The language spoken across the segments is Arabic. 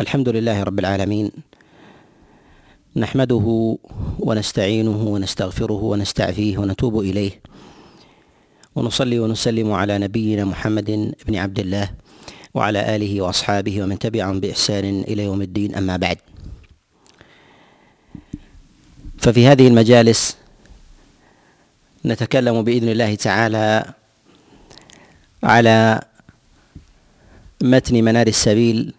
الحمد لله رب العالمين نحمده ونستعينه ونستغفره ونستعفيه ونتوب إليه ونصلي ونسلم على نبينا محمد بن عبد الله وعلى آله وأصحابه ومن تبعهم بإحسان إلى يوم الدين أما بعد. ففي هذه المجالس نتكلم بإذن الله تعالى على متن منار السبيل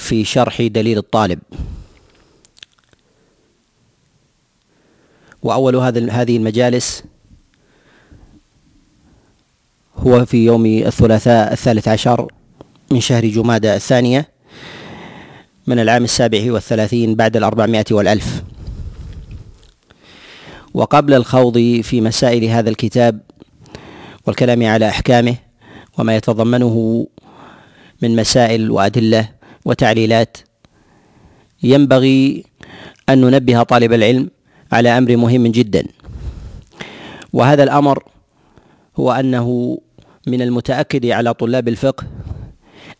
في شرح دليل الطالب. وأول هذه المجالس هو في يوم الثلاثاء الثالث عشر من شهر جمادى الثانية من العام السابع والثلاثين بعد الأربعمائة والألف. وقبل الخوض في مسائل هذا الكتاب والكلام على أحكامه وما يتضمنه من مسائل وأدلة وتعليلات. ينبغي أن ننبه طالب العلم على أمر مهم جدا. وهذا الأمر هو أنه من المتأكد على طلاب الفقه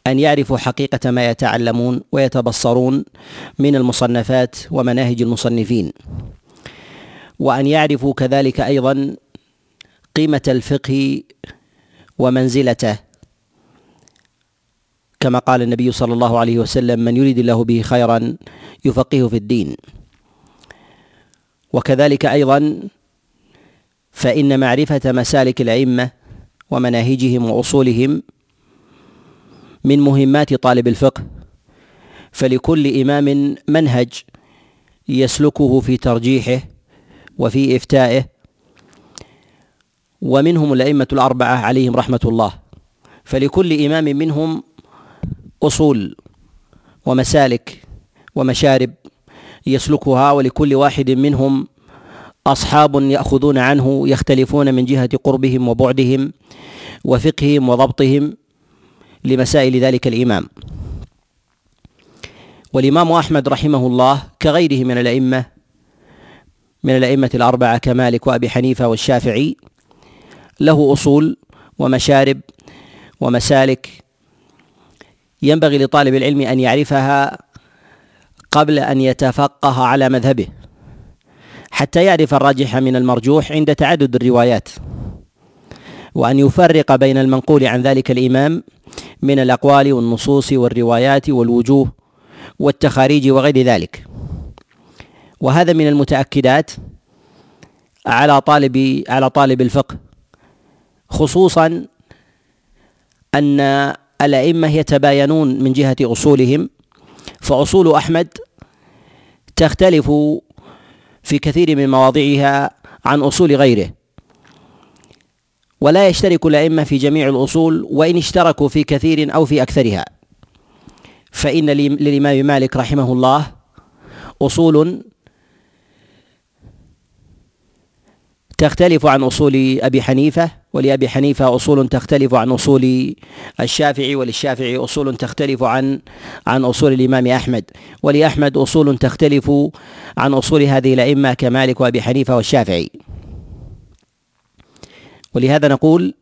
أن يعرفوا حقيقة ما يتعلمون ويتبصرون من المصنفات ومناهج المصنفين وأن يعرفوا كذلك أيضا قيمة الفقه ومنزلته. كما قال النبي صلى الله عليه وسلم من يريد الله به خيرا يفقهه في الدين. وكذلك أيضا فإن معرفة مسالك الأئمة ومناهجهم وأصولهم من مهمات طالب الفقه فلكل إمام منهج يسلكه في ترجيحه وفي إفتائه ومنهم الأئمة الأربعة عليهم رحمة الله. فلكل إمام منهم أصول ومسالك ومشارب يسلكها ولكل واحد منهم أصحاب يأخذون عنه يختلفون من جهة قربهم وبعدهم وفقههم وضبطهم لمسائل ذلك الإمام. والإمام أحمد رحمه الله كغيره من الأئمة من الأئمة الأربعة كمالك وأبي حنيفة والشافعي له أصول ومشارب ومسالك ينبغي لطالب العلم أن يعرفها قبل أن يتفقه على مذهبه حتى يعرف الراجح من المرجوح عند تعدد الروايات وأن يفرق بين المنقول عن ذلك الإمام من الأقوال والنصوص والروايات والوجوه والتخاريج وغير ذلك. وهذا من المتأكدات على طالب على طالب الفقه خصوصا أن الأئمة يتباينون من جهة أصولهم فأصول أحمد تختلف في كثير من مواضعها عن أصول غيره. ولا يشترك الأئمة في جميع الأصول وإن اشتركوا في كثير أو في أكثرها. فإن للإمام مالك رحمه الله أصول تختلف عن أصول أبي حنيفة ولأبي حنيفة أصول تختلف عن أصول الشافعي وللشافعي أصول تختلف عن عن أصول الإمام أحمد. ولأحمد أصول تختلف عن أصول هذه الأئمة كمالك وأبي حنيفة والشافعي. ولهذا نقول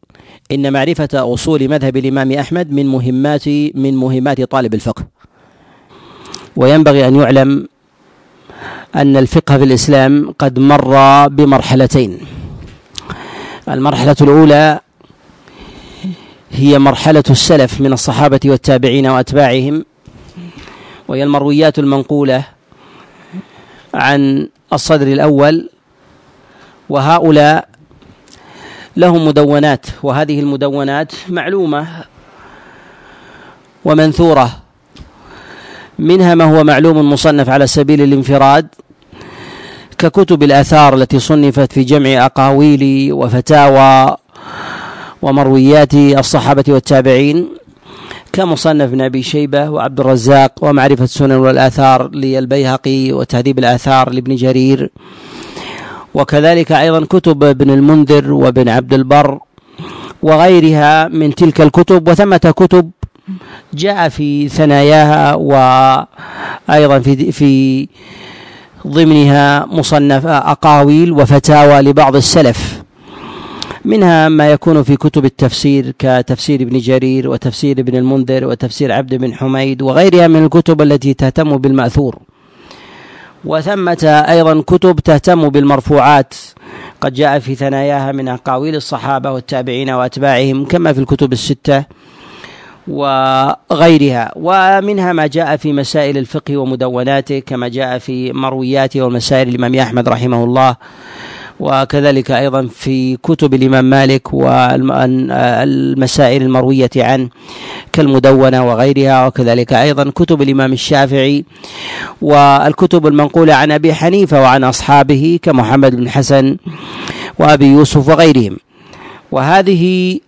إن معرفة أصول مذهب الإمام أحمد من مهمات من مهمات طالب الفقه. وينبغي أن يعلم أن الفقه في الإسلام قد مر بمرحلتين. المرحلة الأولى هي مرحلة السلف من الصحابة والتابعين وأتباعهم وهي المرويات المنقولة عن الصدر الأول وهؤلاء لهم مدونات وهذه المدونات معلومة ومنثورة منها ما هو معلوم مصنف على سبيل الانفراد ككتب الآثار التي صنفت في جمع أقاويل وفتاوى ومرويات الصحابة والتابعين كمصنف ابن أبي شيبة وعبد الرزاق ومعرفة السنن والآثار للبيهقي وتهذيب الآثار لابن جرير وكذلك أيضا كتب ابن المنذر وابن عبد البر وغيرها من تلك الكتب وثمة كتب جاء في ثناياها وأيضا في في ضمنها مصنف أقاويل وفتاوى لبعض السلف. منها ما يكون في كتب التفسير كتفسير ابن جرير وتفسير ابن المنذر وتفسير عبد بن حميد وغيرها من الكتب التي تهتم بالمأثور. وثمة أيضا كتب تهتم بالمرفوعات. قد جاء في ثناياها من أقاويل الصحابة والتابعين وأتباعهم كما في الكتب الستة. وغيرها. ومنها ما جاء في مسائل الفقه ومدوناته كما جاء في مروياته ومسائل الإمام أحمد رحمه الله وكذلك أيضا في كتب الإمام مالك والمسائل المروية عنه كالمدونة وغيرها وكذلك أيضا كتب الإمام الشافعي والكتب المنقولة عن أبي حنيفة وعن أصحابه كمحمد بن حسن وأبي يوسف وغيرهم. وهذه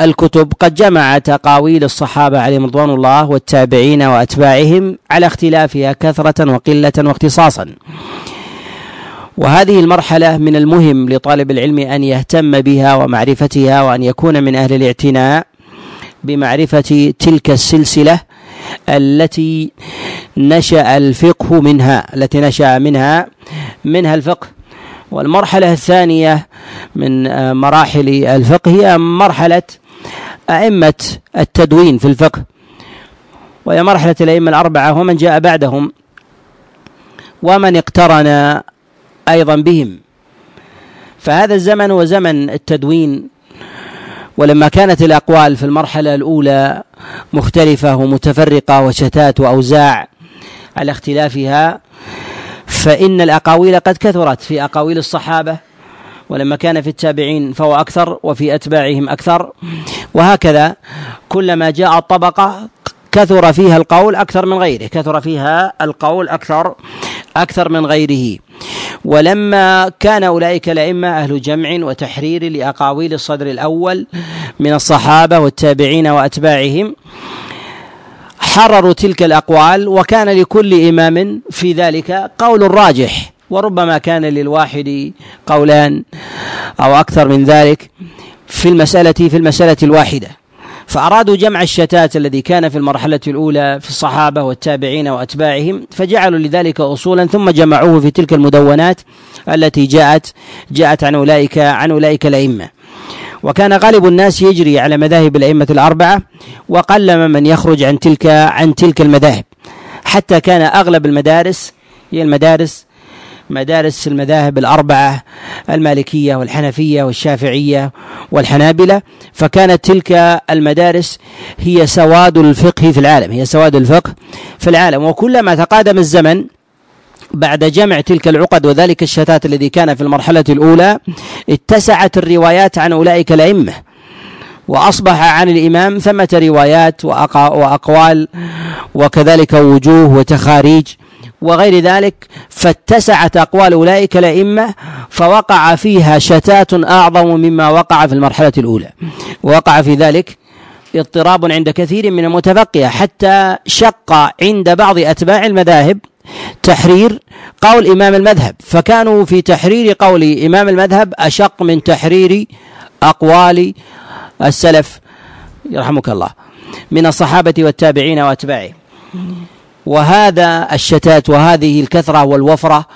الكتب قد جمعت أقاويل الصحابة عليهم رضوان الله والتابعين وأتباعهم على اختلافها كثرة وقلة واختصاصا. وهذه المرحلة من المهم لطالب العلم أن يهتم بها ومعرفتها وأن يكون من أهل الاعتناء بمعرفة تلك السلسلة التي نشأ الفقه منها التي نشأ منها منها الفقه. والمرحلة الثانية من مراحل الفقه هي مرحلة أئمة التدوين في الفقه وهي مرحلة الأئمة الأربعة ومن جاء بعدهم ومن اقترن أيضا بهم. فهذا الزمن هو زمن التدوين ولما كانت الأقوال في المرحلة الأولى مختلفة ومتفرقة وشتات وأوزاع على اختلافها فإن الأقاويل قد كثرت في أقاويل الصحابة. ولما كان في التابعين فهو أكثر وفي أتباعهم أكثر. وهكذا كلما جاء الطبقة كثر فيها القول أكثر من غيره كثر فيها القول أكثر أكثر من غيره. ولما كان أولئك الأئمة أهل جمع وتحرير لأقاويل الصدر الأول من الصحابة والتابعين وأتباعهم حرروا تلك الأقوال وكان لكل إمام في ذلك قول راجح. وربما كان للواحد قولان أو أكثر من ذلك في المسألة في المسألة الواحدة. فأرادوا جمع الشتات الذي كان في المرحلة الأولى في الصحابة والتابعين وأتباعهم فجعلوا لذلك أصولا ثم جمعوه في تلك المدونات التي جاءت جاءت عن أولئك عن أولئك الأئمة. وكان غالب الناس يجري على مذاهب الأئمة الأربعة وقلما من يخرج عن تلك عن تلك المذاهب. حتى كان أغلب المدارس هي المدارس مدارس المذاهب الأربعة المالكية والحنفية والشافعية والحنابلة. فكانت تلك المدارس هي سواد الفقه في العالم هي سواد الفقه في العالم. وكلما تقادم الزمن بعد جمع تلك العقد وذلك الشتات الذي كان في المرحلة الأولى اتسعت الروايات عن أولئك الأئمة. وأصبح عن الإمام ثمة روايات وأقوال وكذلك وجوه وتخاريج. وغير ذلك فاتسعت أقوال أولئك الأئمة فوقع فيها شتات أعظم مما وقع في المرحلة الأولى. وقع في ذلك اضطراب عند كثير من المتفقهة حتى شق عند بعض أتباع المذاهب تحرير قول إمام المذهب. فكانوا في تحرير قول إمام المذهب أشق من تحرير أقوال السلف يرحمك الله من الصحابة والتابعين وأتباعهم. وهذا الشتات وهذه الكثرة والوفرة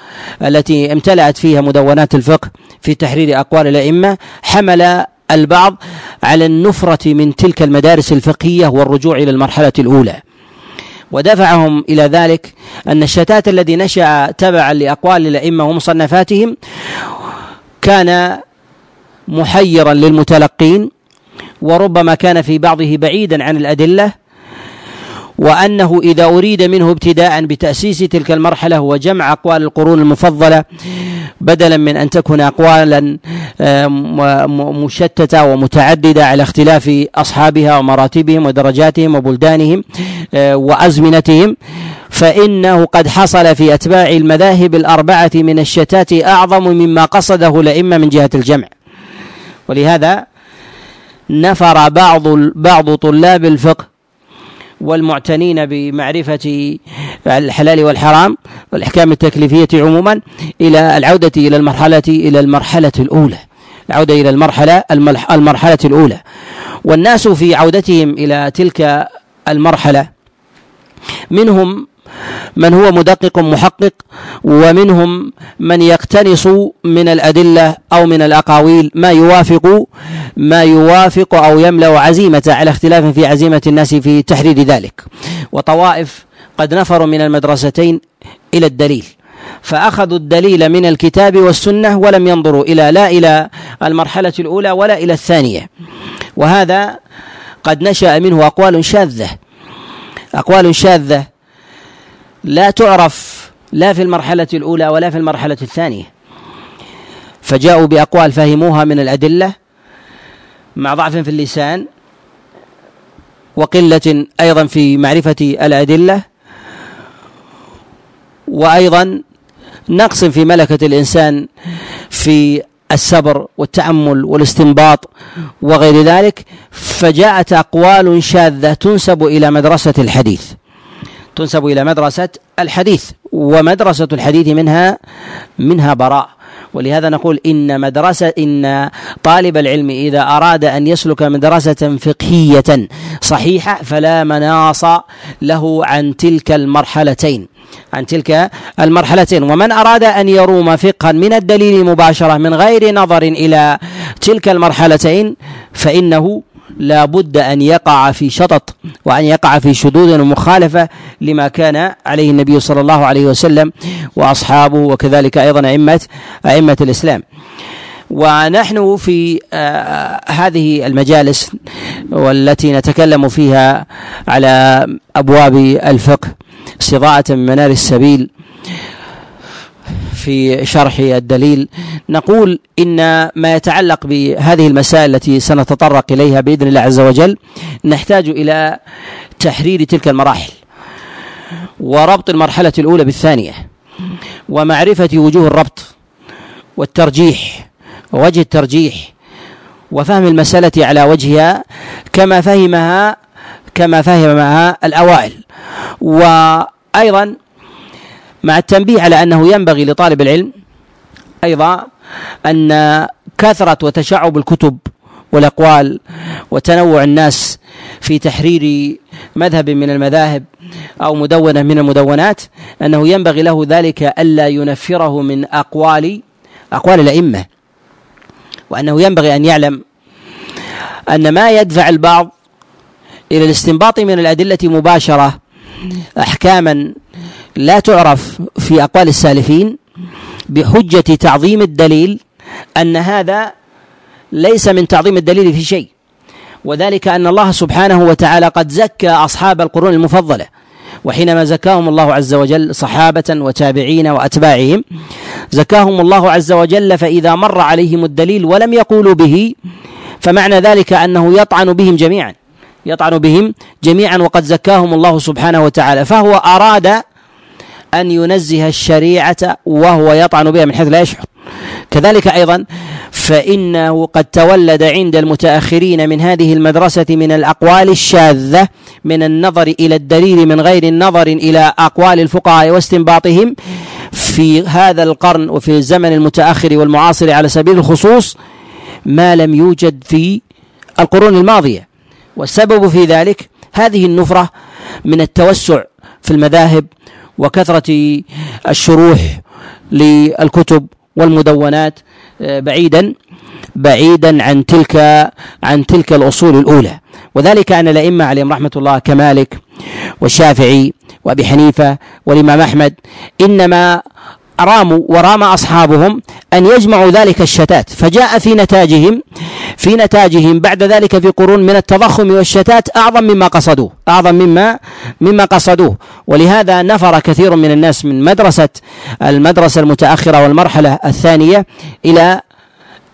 التي امتلأت فيها مدونات الفقه في تحرير أقوال الأئمة حمل البعض على النفرة من تلك المدارس الفقهية والرجوع إلى المرحلة الأولى. ودفعهم إلى ذلك أن الشتات الذي نشأ تبعا لأقوال الأئمة ومصنفاتهم كان محيرا للمتلقين وربما كان في بعضه بعيدا عن الأدلة وأنه إذا أريد منه ابتداء بتأسيس تلك المرحلة وجمع أقوال القرون المفضلة بدلا من أن تكون أقوالا مشتتة ومتعددة على اختلاف أصحابها ومراتبهم ودرجاتهم وبلدانهم آه، وأزمنتهم. فإنه قد حصل في أتباع المذاهب الأربعة من الشتات أعظم مما قصده الأئمة من جهة الجمع. ولهذا نفر بعض بعض طلاب الفقه والمعتنين بمعرفة الحلال والحرام والأحكام التكليفية عموما إلى العودة إلى المرحلة إلى المرحلة الأولى. العودة إلى المرحلة المرحلة الأولى. والناس في عودتهم إلى تلك المرحلة منهم من هو مدقق محقق ومنهم من يقتنص من الأدلة أو من الأقاويل ما يوافق ما يوافق أو يملأ عزيمة على اختلاف في عزيمة الناس في تحرير ذلك. وطوائف قد نفروا من المدرستين إلى الدليل فأخذوا الدليل من الكتاب والسنة ولم ينظروا إلى لا إلى المرحلة الأولى ولا إلى الثانية. وهذا قد نشأ منه أقوال شاذة أقوال شاذة لا تعرف لا في المرحلة الأولى ولا في المرحلة الثانية. فجاءوا بأقوال فهموها من الأدلة مع ضعف في اللسان وقلة أيضا في معرفة الأدلة وأيضا نقص في ملكة الإنسان في السبر والتأمل والاستنباط وغير ذلك. فجاءت أقوال شاذة تنسب إلى مدرسة الحديث. تنسب إلى مدرسة الحديث ومدرسة الحديث منها منها براء. ولهذا نقول إن مدرسة إن طالب العلم إذا أراد أن يسلك مدرسة فقهية صحيحة فلا مناص له عن تلك المرحلتين عن تلك المرحلتين. ومن أراد أن يروم فقها من الدليل مباشرة من غير نظر إلى تلك المرحلتين فإنه لا بد أن يقع في شطط وأن يقع في شذوذ ومخالفة لما كان عليه النبي صلى الله عليه وسلم وأصحابه وكذلك أيضا أئمة أئمة الإسلام. ونحن في آه هذه المجالس والتي نتكلم فيها على أبواب الفقه استضاءة من منار السبيل في شرح الدليل نقول إن ما يتعلق بهذه المسائل التي سنتطرق إليها بإذن الله عز وجل نحتاج إلى تحرير تلك المراحل وربط المرحلة الأولى بالثانية ومعرفة وجوه الربط والترجيح ووجه الترجيح وفهم المسألة على وجهها كما فهمها كما فهمها الأوائل. وأيضا مع التنبيه على أنه ينبغي لطالب العلم أيضا أن كثرة وتشعب الكتب والأقوال وتنوع الناس في تحرير مذهب من المذاهب أو مدونة من المدونات أنه ينبغي له ذلك ألا ينفره من أقوال أقوال الأئمة. وأنه ينبغي أن يعلم أن ما يدفع البعض إلى الاستنباط من الأدلة مباشرة احكاما لا تعرف في أقوال السالفين بحجة تعظيم الدليل أن هذا ليس من تعظيم الدليل في شيء. وذلك أن الله سبحانه وتعالى قد زكى أصحاب القرون المفضلة وحينما زكاهم الله عز وجل صحابة وتابعين وأتباعهم زكاهم الله عز وجل فإذا مر عليهم الدليل ولم يقولوا به فمعنى ذلك أنه يطعن بهم جميعا يطعن بهم جميعا وقد زكاهم الله سبحانه وتعالى. فهو أراد أن ينزه الشريعة وهو يطعن بها من حيث لا يشعر. كذلك أيضا فإنه قد تولد عند المتأخرين من هذه المدرسة من الأقوال الشاذة من النظر إلى الدليل من غير النظر إلى أقوال الفقهاء واستنباطهم في هذا القرن وفي الزمن المتأخر والمعاصر على سبيل الخصوص ما لم يوجد في القرون الماضية. والسبب في ذلك هذه النفرة من التوسع في المذاهب وكثرة الشروح للكتب والمدونات آه، بعيدا بعيدا عن تلك عن تلك الأصول الأولى. وذلك أن الأئمة عليهم رحمة الله كمالك والشافعي وأبي حنيفة والإمام أحمد إنما راموا ورام أصحابهم أن يجمعوا ذلك الشتات. فجاء في نتاجهم في نتاجهم بعد ذلك في قرون من التضخم والشتات أعظم مما قصدوه. أعظم مما مما قصدوه. ولهذا نفر كثير من الناس من مدرسة المدرسة المتأخرة والمرحلة الثانية إلى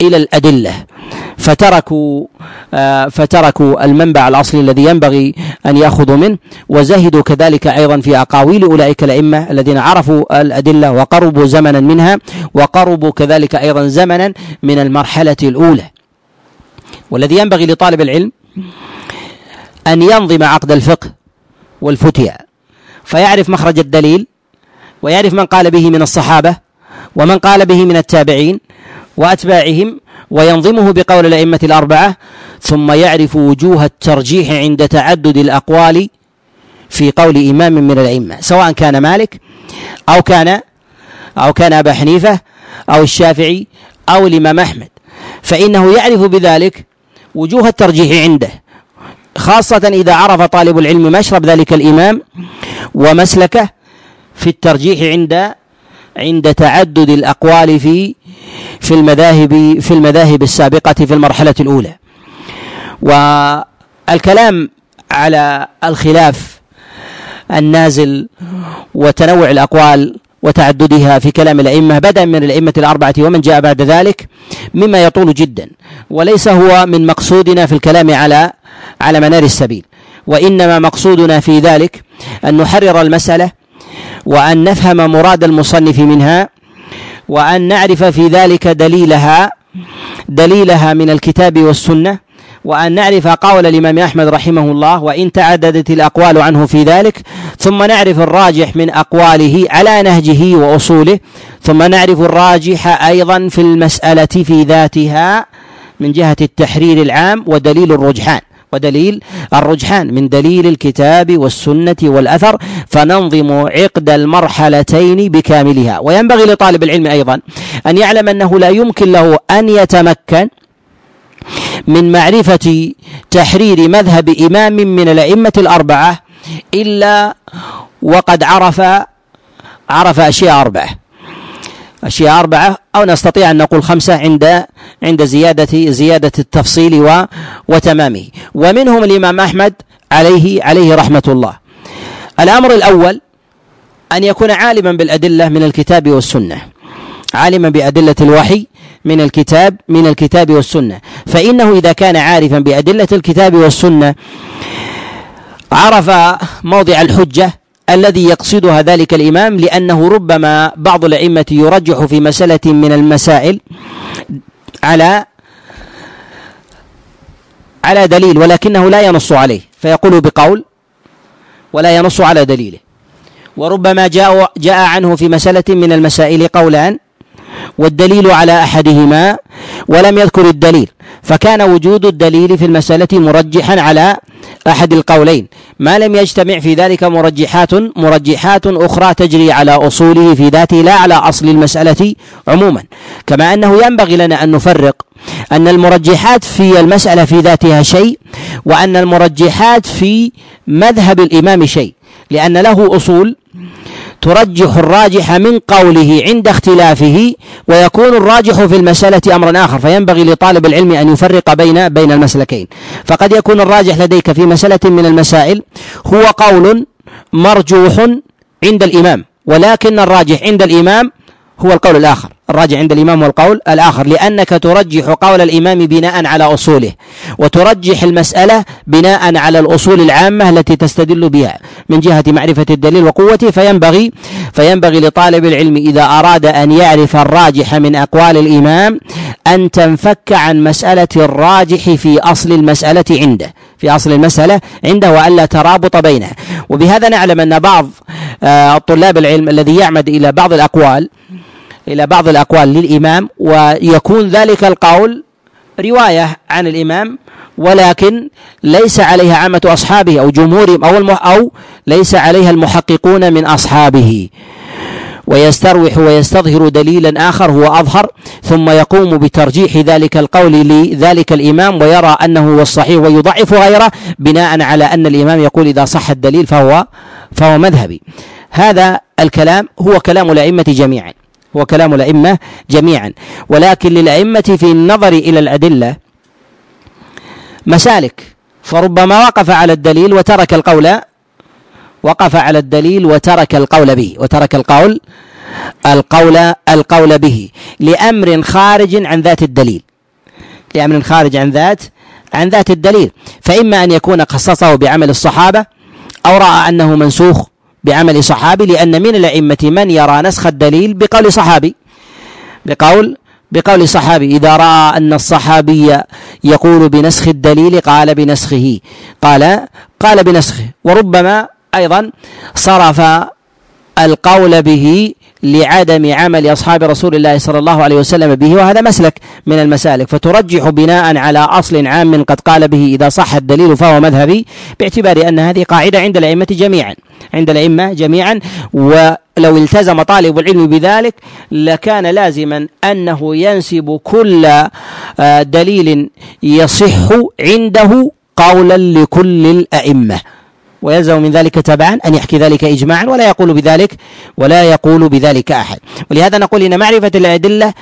إلى الأدلة. فتركوا آه، فتركوا المنبع الأصلي الذي ينبغي أن يأخذوا منه وزهدوا كذلك أيضا في أقاويل أولئك الأئمة الذين عرفوا الأدلة وقربوا زمنا منها وقربوا كذلك أيضا زمنا من المرحلة الأولى. والذي ينبغي لطالب العلم أن ينظم عقد الفقه والفتيا فيعرف مخرج الدليل ويعرف من قال به من الصحابة ومن قال به من التابعين وأتباعهم وينظمه بقول الأئمة الأربعة ثم يعرف وجوه الترجيح عند تعدد الأقوال في قول إمام من الأئمة سواء كان مالك أو كان أو كان أبا حنيفة أو الشافعي أو الإمام أحمد. فإنه يعرف بذلك وجوه الترجيح عنده خاصة إذا عرف طالب العلم مشرب ذلك الإمام ومسلكه في الترجيح عند عند تعدد الأقوال في في المذاهب في المذاهب السابقة في المرحلة الأولى. والكلام على الخلاف النازل وتنوع الأقوال وتعددها في كلام الأئمة بدءا من الأئمة الأربعة ومن جاء بعد ذلك مما يطول جدا. وليس هو من مقصودنا في الكلام على على منار السبيل. وإنما مقصودنا في ذلك أن نحرر المسألة وأن نفهم مراد المصنف منها وأن نعرف في ذلك دليلها دليلها من الكتاب والسنة وأن نعرف قول الإمام أحمد رحمه الله وإن تعددت الأقوال عنه في ذلك ثم نعرف الراجح من أقواله على نهجه وأصوله ثم نعرف الراجح أيضا في المسألة في ذاتها من جهة التحرير العام ودليل الرجحان. ودليل الرجحان من دليل الكتاب والسنة والأثر فننظم عقد المرحلتين بكاملها. وينبغي لطالب العلم أيضا أن يعلم أنه لا يمكن له أن يتمكن من معرفة تحرير مذهب إمام من الأئمة الأربعة إلا وقد عرف عرف أشياء أربعة. أشياء أربعة أو نستطيع أن نقول خمسة عند عند زيادة زيادة التفصيل و وتمامه. ومنهم الإمام أحمد عليه عليه رحمة الله. الأمر الأول أن يكون عالما بالأدلة من الكتاب والسنة. عالما بأدلة الوحي من الكتاب من الكتاب والسنة. فإنه إذا كان عارفا بأدلة الكتاب والسنة عرف موضع الحجة الذي يقصدها ذلك الإمام لأنه ربما بعض الأئمة يرجح في مسألة من المسائل على على دليل ولكنه لا ينص عليه فيقول بقول ولا ينص على دليله. وربما جاء جاء عنه في مسألة من المسائل قولان والدليل على أحدهما ولم يذكر الدليل فكان وجود الدليل في المسألة مرجحا على أحد القولين ما لم يجتمع في ذلك مرجحات مرجحات أخرى تجري على أصوله في ذاته لا على أصل المسألة عموما كما أنه ينبغي لنا أن نفرق أن المرجحات في المسألة في ذاتها شيء وأن المرجحات في مذهب الإمام شيء لأن له أصول ترجح الراجح من قوله عند اختلافه ويكون الراجح في المسألة أمرا آخر فينبغي لطالب العلم أن يفرق بين بين المسلكين. فقد يكون الراجح لديك في مسألة من المسائل هو قول مرجوح عند الإمام ولكن الراجح عند الإمام هو القول الآخر الراجع عند الإمام والقول الآخر لأنك ترجح قول الإمام بناء على أصوله وترجح المسألة بناء على الأصول العامة التي تستدل بها من جهة معرفة الدليل وقوته فينبغي فينبغي لطالب العلم إذا أراد أن يعرف الراجح من أقوال الإمام أن تنفك عن مسألة الراجح في أصل المسألة عنده في أصل المسألة عنده وألا ترابط بينها. وبهذا نعلم أن بعض آه، طلاب العلم الذي يعمد إلى بعض الأقوال إلى بعض الأقوال للإمام ويكون ذلك القول رواية عن الإمام ولكن ليس عليها عامة أصحابه أو جمهورهم أو المح أو ليس عليها المحققون من أصحابه. ويستروح ويستظهر دليلا آخر هو أظهر ثم يقوم بترجيح ذلك القول لذلك الإمام ويرى أنه هو الصحيح ويضعف غيره بناء على أن الإمام يقول إذا صح الدليل فهو فهو مذهبي. هذا الكلام هو كلام الأئمة جميعا. هو كلام الأئمة جميعا. ولكن للأئمة في النظر إلى الأدلة مسالك. فربما وقف على الدليل وترك القول وقف على الدليل وترك القول به وترك القول القول القول به لأمر خارج عن ذات الدليل. لأمر خارج عن ذات عن ذات الدليل. فإما أن يكون خصصه بعمل الصحابة أو رأى أنه منسوخ بعمل صحابي لأن من الأئمة من يرى نسخ الدليل بقول صحابي. بقول بقول صحابي إذا رأى أن الصحابي يقول بنسخ الدليل قال بنسخه. قال قال بنسخه. وربما أيضا صرف القول به لعدم عمل أصحاب رسول الله صلى الله عليه وسلم به وهذا مسلك من المسالك. فترجح بناء على أصل عام قد قال به إذا صح الدليل فهو مذهبي باعتبار أن هذه قاعدة عند الأئمة جميعا عند الأئمة جميعا. ولو التزم طالب العلم بذلك لكان لازما أنه ينسب كل آه، دليل يصح عنده قولا لكل الأئمة. ويلزم من ذلك تبعا أن يحكي ذلك إجماعا ولا يقول بذلك ولا يقول بذلك أحد. ولهذا نقول إن معرفة الأدلة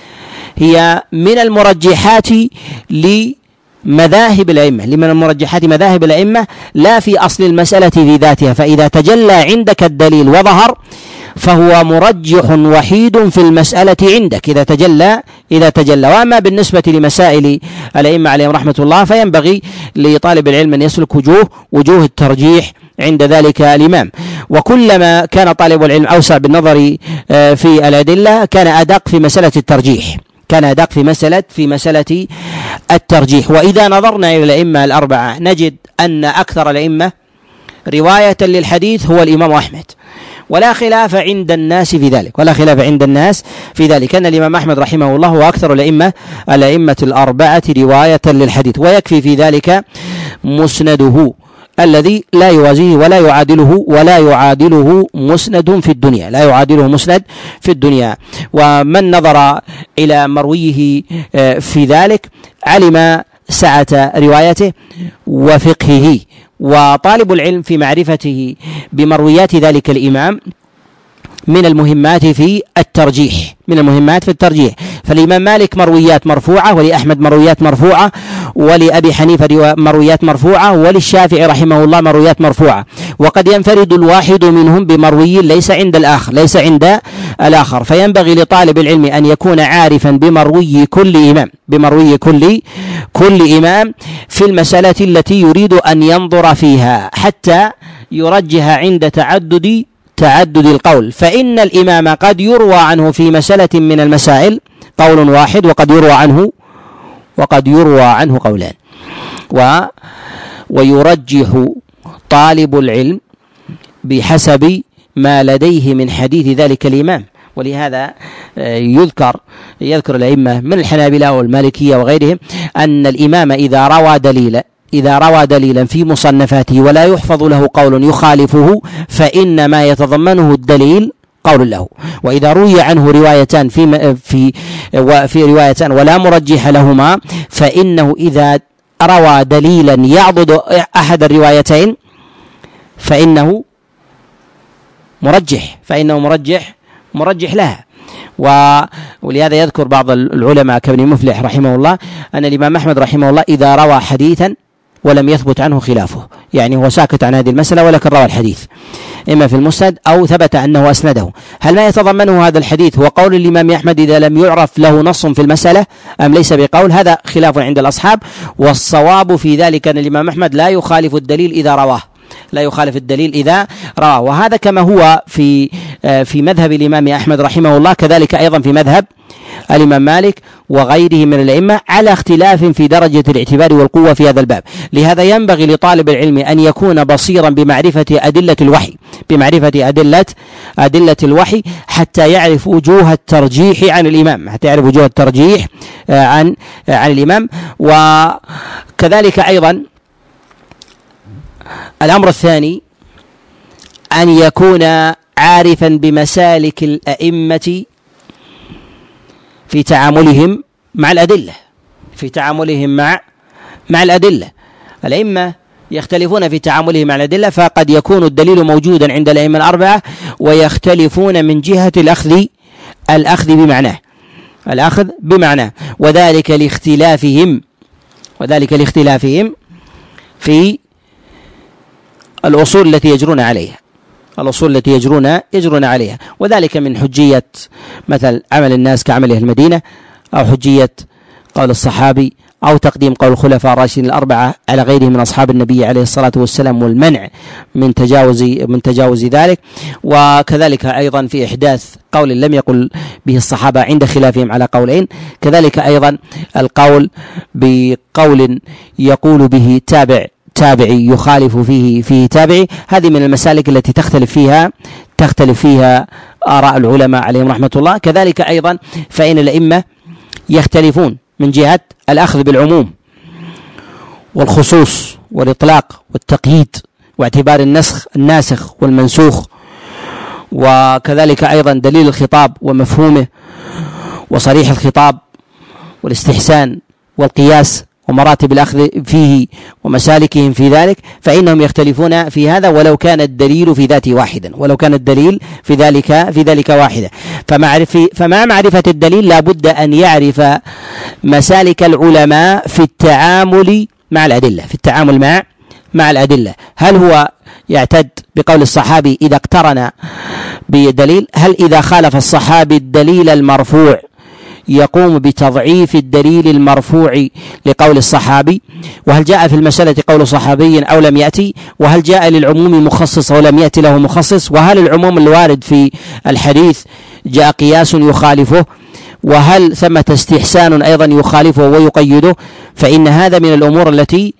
هي من المرجحات لمذاهب الأئمة لمن المرجحات مذاهب الأئمة لا في أصل المسألة في ذاتها فإذا تجلى عندك الدليل وظهر فهو مرجح وحيد في المسألة عندك. إذا تجلى إذا تجلى. وأما بالنسبة لمسائل الأئمة عليهم رحمة الله فينبغي لطالب العلم أن يسلك وجوه وجوه الترجيح عند ذلك الإمام. وكلما كان طالب العلم أوسع بالنظر آه، في الأدلة كان أدق في مسألة الترجيح. كان أدق في مسألة في مسألة الترجيح. وإذا نظرنا إلى الأئمة الأربعة نجد أن أكثر الأئمة رواية للحديث هو الإمام أحمد. ولا خلاف عند الناس في ذلك ولا خلاف عند الناس في ذلك. أن الإمام أحمد رحمه الله هو أكثر الأئمة الأئمة الأربعة رواية للحديث ويكفي في ذلك مسنده الذي لا يوازيه ولا يعادله ولا يعادله مسند في الدنيا لا يعادله مسند في الدنيا. ومن نظر إلى مرويه آه، في ذلك علم سعة روايته وفقهه. وطالب العلم في معرفته بمرويات ذلك الإمام من المهمات في الترجيح من المهمات في الترجيح. فالإمام مالك مرويات مرفوعة ولأحمد مرويات مرفوعة ولأبي حنيفة مرويات مرفوعة وللشافعي رحمه الله مرويات مرفوعة. وقد ينفرد الواحد منهم بمروي ليس عند الآخر ليس عند الآخر. فينبغي لطالب العلم أن يكون عارفا بمروي كل إمام بمروي كل كل إمام في المسألة التي يريد أن ينظر فيها حتى يرجح عند تعدد تعدد القول. فإن الإمام قد يروى عنه في مسألة من المسائل قول واحد وقد يروى عنه وقد يروى عنه قولان. و ويرجح طالب العلم بحسب ما لديه من حديث ذلك الإمام. ولهذا آه، يذكر يذكر الأئمة من الحنابلة والمالكية وغيرهم أن الإمام إذا روى دليلا إذا روى دليلا في مصنفاته ولا يحفظ له قول يخالفه فإن ما يتضمنه الدليل قول له. وإذا روي عنه روايتان في في وفي روايتان ولا مرجح لهما فإنه إذا روى دليلا يعضد أحد الروايتين فإنه مرجح فإنه مرجح مرجح لها. ولهذا يذكر بعض العلماء كابن مفلح رحمه الله أن الإمام أحمد رحمه الله إذا روى حديثا ولم يثبت عنه خلافه. يعني هو ساكت عن هذه المسألة ولكن روى الحديث. إما في المسند أو ثبت أنه أسنده. هل ما يتضمنه هذا الحديث؟ هو قول الإمام أحمد إذا لم يعرف له نص في المسألة أم ليس بقول؟ هذا خلاف عند الأصحاب. والصواب في ذلك أن الإمام أحمد لا يخالف الدليل إذا رواه. لا يخالف الدليل إذا رواه. وهذا كما هو في آه، في مذهب الإمام أحمد رحمه الله كذلك أيضا في مذهب الإمام مالك. وغيره من الأئمة على اختلاف في درجة الاعتبار والقوة في هذا الباب. لهذا ينبغي لطالب العلم أن يكون بصيرا بمعرفة أدلة الوحي بمعرفة أدلة أدلة الوحي حتى يعرف وجوه الترجيح عن الإمام حتى يعرف وجوه الترجيح آه، عن آه، عن الإمام. وكذلك أيضا الأمر الثاني أن يكون عارفا بمسالك الأئمة في تعاملهم مع الأدلة. في تعاملهم مع مع الأدلة. الأئمة يختلفون في تعاملهم مع الأدلة فقد يكون الدليل موجودا عند الأئمة الأربعة ويختلفون من جهة الأخذ الأخذ بمعناه. الأخذ بمعناه. وذلك لاختلافهم وذلك لاختلافهم في الأصول التي يجرون عليها. الأصول التي يجرون يجرون عليها. وذلك من حجية مثل عمل الناس كعمل أهل المدينة أو حجية قول الصحابي أو تقديم قول الخلفاء الراشدين الأربعة على غيرهم من أصحاب النبي عليه الصلاة والسلام والمنع من تجاوز من تجاوز ذلك. وكذلك أيضا في إحداث قول لم يقل به الصحابة عند خلافهم على قولين كذلك أيضا القول بقول يقول به تابع تابعي يخالف فيه فيه تابعي. هذه من المسالك التي تختلف فيها تختلف فيها آراء العلماء عليهم رحمة الله. كذلك أيضا فإن الأئمة يختلفون من جهة الأخذ بالعموم والخصوص والإطلاق والتقييد واعتبار النسخ الناسخ والمنسوخ. وكذلك أيضا دليل الخطاب ومفهومه وصريح الخطاب والاستحسان والقياس ومراتب الأخذ فيه ومسالكهم في ذلك فإنهم يختلفون في هذا ولو كان الدليل في ذاته واحدا ولو كان الدليل في ذلك في ذلك واحدا فمعرف فمع معرفة الدليل؟ لا بد أن يعرف مسالك العلماء في التعامل مع الأدلة في التعامل مع مع الأدلة. هل هو يعتد بقول الصحابي إذا اقترن بدليل؟ هل إذا خالف الصحابي الدليل المرفوع يقوم بتضعيف الدليل المرفوع لقول الصحابي؟ وهل جاء في المسألة قول صحابي أو لم يأتي؟ وهل جاء للعموم مخصص أو لم يأتي له مخصص؟ وهل العموم الوارد في الحديث جاء قياس يخالفه؟ وهل ثمة استحسان أيضا يخالفه ويقيده؟ فإن هذا من الأمور التي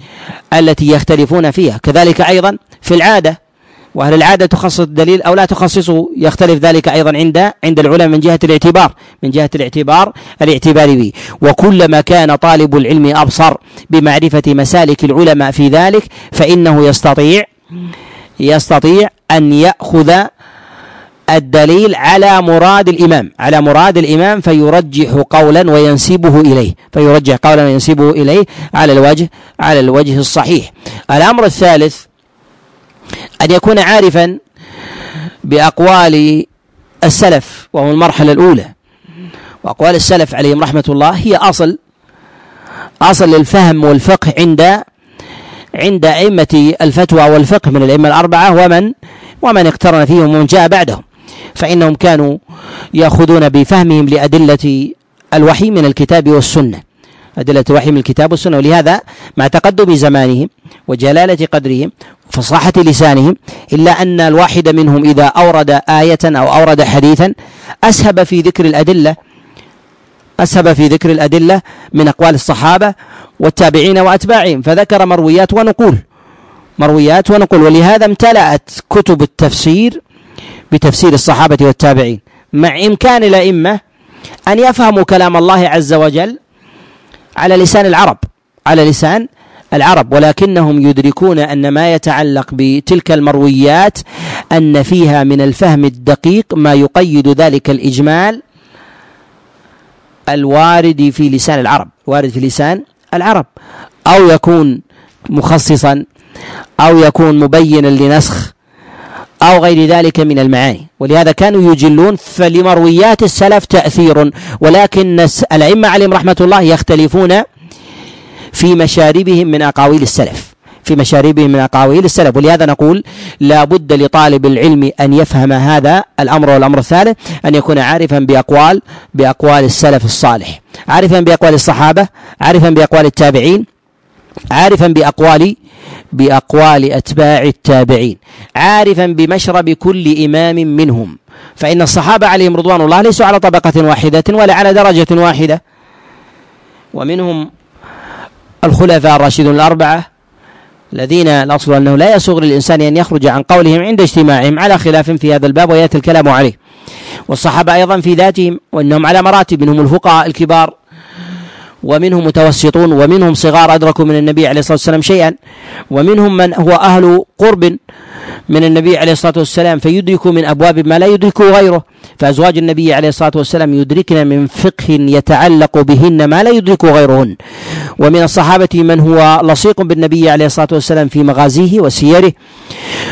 التي يختلفون فيها. كذلك أيضا في العادة وهل العادة تخصص الدليل أو لا تخصصه؟ يختلف ذلك أيضا عند عند العلماء من جهة الاعتبار من جهة الاعتبار الاعتبار به وكلما كان طالب العلم أبصر بمعرفة مسالك العلماء في ذلك فإنه يستطيع يستطيع أن يأخذ الدليل على مراد الإمام على مراد الإمام فيرجح قولا وينسبه إليه فيرجح قولا وينسبه إليه على الوجه على الوجه الصحيح. الأمر الثالث أن يكون عارفا بأقوال السلف وهو المرحلة الأولى. وأقوال السلف عليهم رحمة الله هي أصل أصل للفهم والفقه عند عند أئمة الفتوى والفقه من الأئمة الأربعة ومن ومن اقترن فيهم ومن جاء بعدهم. فإنهم كانوا يأخذون بفهمهم لأدلة الوحي من الكتاب والسنة. أدلة الوحي من الكتاب والسنة ولهذا مع تقدم زمانهم وجلالة قدرهم وفصاحة لسانهم إلا أن الواحد منهم إذا أورد آية أو أورد حديثا أسهب في ذكر الأدلة أسهب في ذكر الأدلة من أقوال الصحابة والتابعين وأتباعهم فذكر مرويات ونقول مرويات ونقول ولهذا امتلأت كتب التفسير بتفسير الصحابة والتابعين مع إمكان الأئمة أن يفهموا كلام الله عز وجل على لسان العرب على لسان العرب ولكنهم يدركون أن ما يتعلق بتلك المرويات أن فيها من الفهم الدقيق ما يقيد ذلك الإجمال الوارد في لسان العرب وارد في لسان العرب. أو يكون مخصصا أو يكون مبينا لنسخ أو غير ذلك من المعاني. ولهذا كانوا يجلون فلمرويات السلف تأثير. ولكن الأئمة عليهم رحمة الله يختلفون في مشاربهم من أقاويل السلف. في مشاربهم من أقاويل السلف. ولهذا نقول لا بد لطالب العلم أن يفهم هذا الأمر والأمر الثالث أن يكون عارفا بأقوال بأقوال السلف الصالح. عارفا بأقوال الصحابة عارفا بأقوال التابعين عارفا بأقوال بأقوال أتباع التابعين عارفا بمشرب كل إمام منهم. فإن الصحابة عليهم رضوان الله ليسوا على طبقة واحدة ولا على درجة واحدة. ومنهم الخلفاء الراشدون الأربعة الذين الأصل أنه لا يسوغ للإنسان أن يخرج عن قولهم عند اجتماعهم على خلاف في هذا الباب ويأتي الكلام عليه. والصحابة أيضا في ذاتهم وأنهم على مراتب منهم الفقهاء الكبار ومنهم متوسطون ومنهم صغار أدركوا من النبي عليه الصلاة والسلام شيئا ومنهم من هو أهل قرب من النبي عليه الصلاة والسلام فيدرك من أبواب ما لا يدركه غيره. فأزواج النبي عليه الصلاة والسلام يدركن من فقه يتعلق بهن ما لا يدرك غيرهن. ومن الصحابة من هو لصيق بالنبي عليه الصلاة والسلام في مغازيه وسيره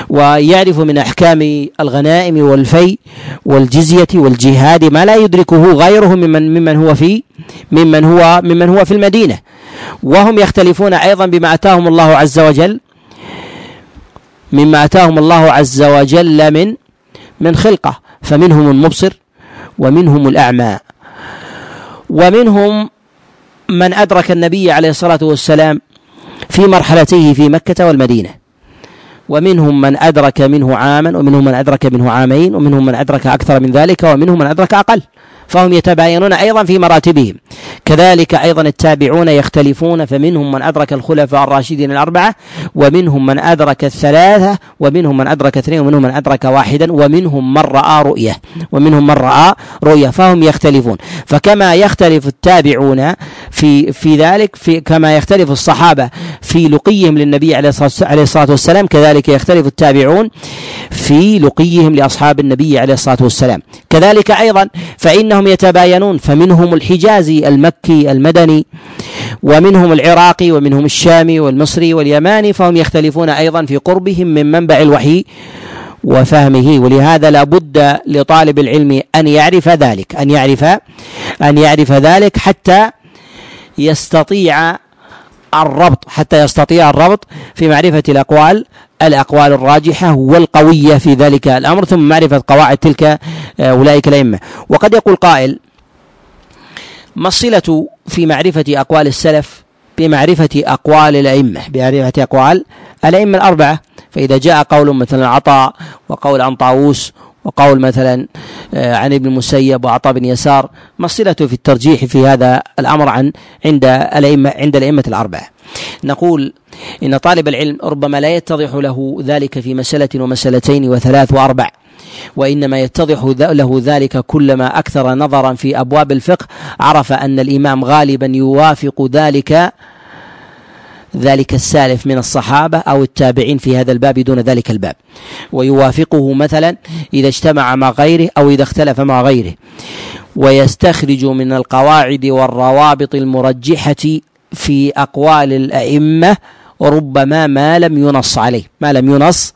ويعرف من أحكام الغنائم والفي والجزية والجهاد ما لا يدركه غيره ممن ممن هو في ممن هو ممن هو في المدينة. وهم يختلفون أيضا بما أتاهم الله عز وجل مما أتاهم الله عز وجل من من خلقة. فمنهم المبصر ومنهم الأعمى. ومنهم من أدرك النبي عليه الصلاة والسلام في مرحلته في مكة والمدينة. ومنهم من أدرك منه عاما ومنهم من أدرك منه عامين ومنهم من أدرك أكثر من ذلك ومنهم من أدرك أقل. فهم يتباينون أيضا في مراتبهم. كذلك أيضا التابعون يختلفون فمنهم من أدرك الخلفاء الراشدين الأربعة ومنهم من أدرك الثلاثة ومنهم من أدرك اثنين ومنهم من أدرك واحدا ومنهم من رأى رؤية ومنهم من رأى رؤية فهم يختلفون. فكما يختلف التابعون في في ذلك في كما يختلف الصحابة في لقيهم للنبي عليه الصلاة والسلام كذلك يختلف التابعون في لقيهم لأصحاب النبي عليه الصلاة والسلام. كذلك أيضا فإنهم يتباينون فمنهم الحجازي المكي المدني ومنهم العراقي ومنهم الشامي والمصري واليماني فهم يختلفون أيضا في قربهم من منبع الوحي وفهمه. ولهذا لا بد لطالب العلم أن يعرف ذلك أن يعرف أن يعرف ذلك حتى يستطيع الربط حتى يستطيع الربط في معرفة الأقوال الأقوال الراجحة والقوية في ذلك الأمر ثم معرفة قواعد تلك آه، أولئك الأئمة. وقد يقول قائل ما الصلة في معرفة أقوال السلف؟ بمعرفة أقوال الأئمة. بمعرفة أقوال الأئمة الأربعة فإذا جاء قول مثلا عطاء وقول عن طاووس وقول مثلا آه، عن ابن المسيب وعطاء بن يسار ما الصلة في الترجيح في هذا الأمر عن عند الأئمة عند الأئمة الأربعة؟ نقول إن طالب العلم ربما لا يتضح له ذلك في مسألة ومسألتين وثلاث وأربع وإنما يتضح له ذلك كلما أكثر نظرا في أبواب الفقه عرف أن الإمام غالبا يوافق ذلك ذلك السالف من الصحابة أو التابعين في هذا الباب دون ذلك الباب. ويوافقه مثلا إذا اجتمع مع غيره أو إذا اختلف مع غيره. ويستخرج من القواعد والروابط المرجحة في أقوال الأئمة ربما ما لم ينص عليه. ما لم ينص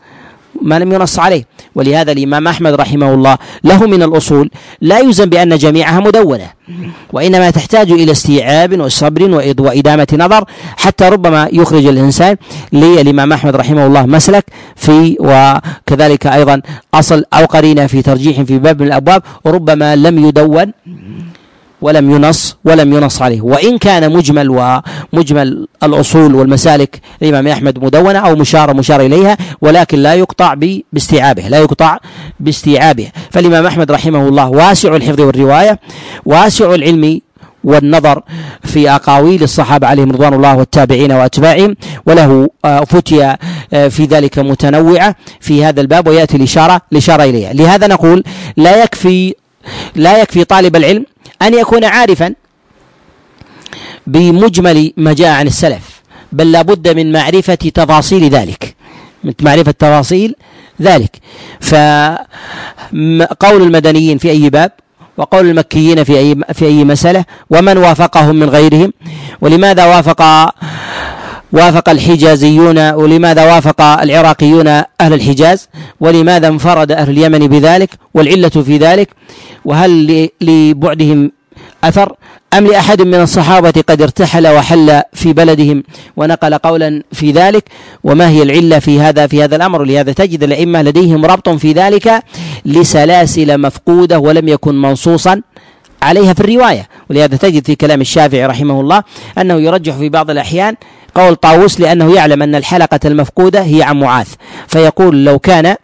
ما لم ينص عليه. ولهذا الإمام أحمد رحمه الله له من الأصول لا يلزم بأن جميعها مدونة وإنما تحتاج إلى استيعاب وصبر وإدامة نظر حتى ربما يخرج الإنسان للإمام أحمد رحمه الله مسلك في وكذلك أيضا أصل أو قرينة في ترجيح في باب من الأبواب ربما لم يدون ولم ينص ولم ينص عليه. وإن كان مجمل ومجمل الأصول والمسالك الإمام أحمد مدونة أو مشار مشار إليها ولكن لا يقطع باستيعابه لا يقطع باستيعابه. فالإمام أحمد رحمه الله واسع الحفظ والرواية واسع العلم والنظر في أقاويل الصحابة عليهم رضوان الله والتابعين وأتباعهم وله آه، فتيا آه، في ذلك متنوعة في هذا الباب ويأتي الإشارة الإشارة إليها. لهذا نقول لا يكفي لا يكفي طالب العلم أن يكون عارفا بمجمل ما جاء عن السلف بل لابد من معرفة تفاصيل ذلك. من معرفة تفاصيل ذلك. فقول المدنيين في أي باب وقول المكيين في أي في أي مسألة ومن وافقهم من غيرهم ولماذا وافق وافق الحجازيون ولماذا وافق العراقيون أهل الحجاز؟ ولماذا انفرد أهل اليمن بذلك؟ والعلة في ذلك؟ وهل لبعدهم أثر؟ أم لأحد من الصحابة قد ارتحل وحل في بلدهم؟ ونقل قولا في ذلك. وما هي العلة في هذا في هذا الأمر؟ لهذا تجد الأئمة لديهم ربط في ذلك لسلاسل مفقودة ولم يكن منصوصا عليها في الرواية. ولهذا تجد في كلام الشافعي رحمه الله أنه يرجح في بعض الأحيان قول طاووس لأنه يعلم أن الحلقة المفقودة هي عن معاذ. فيقول لو كان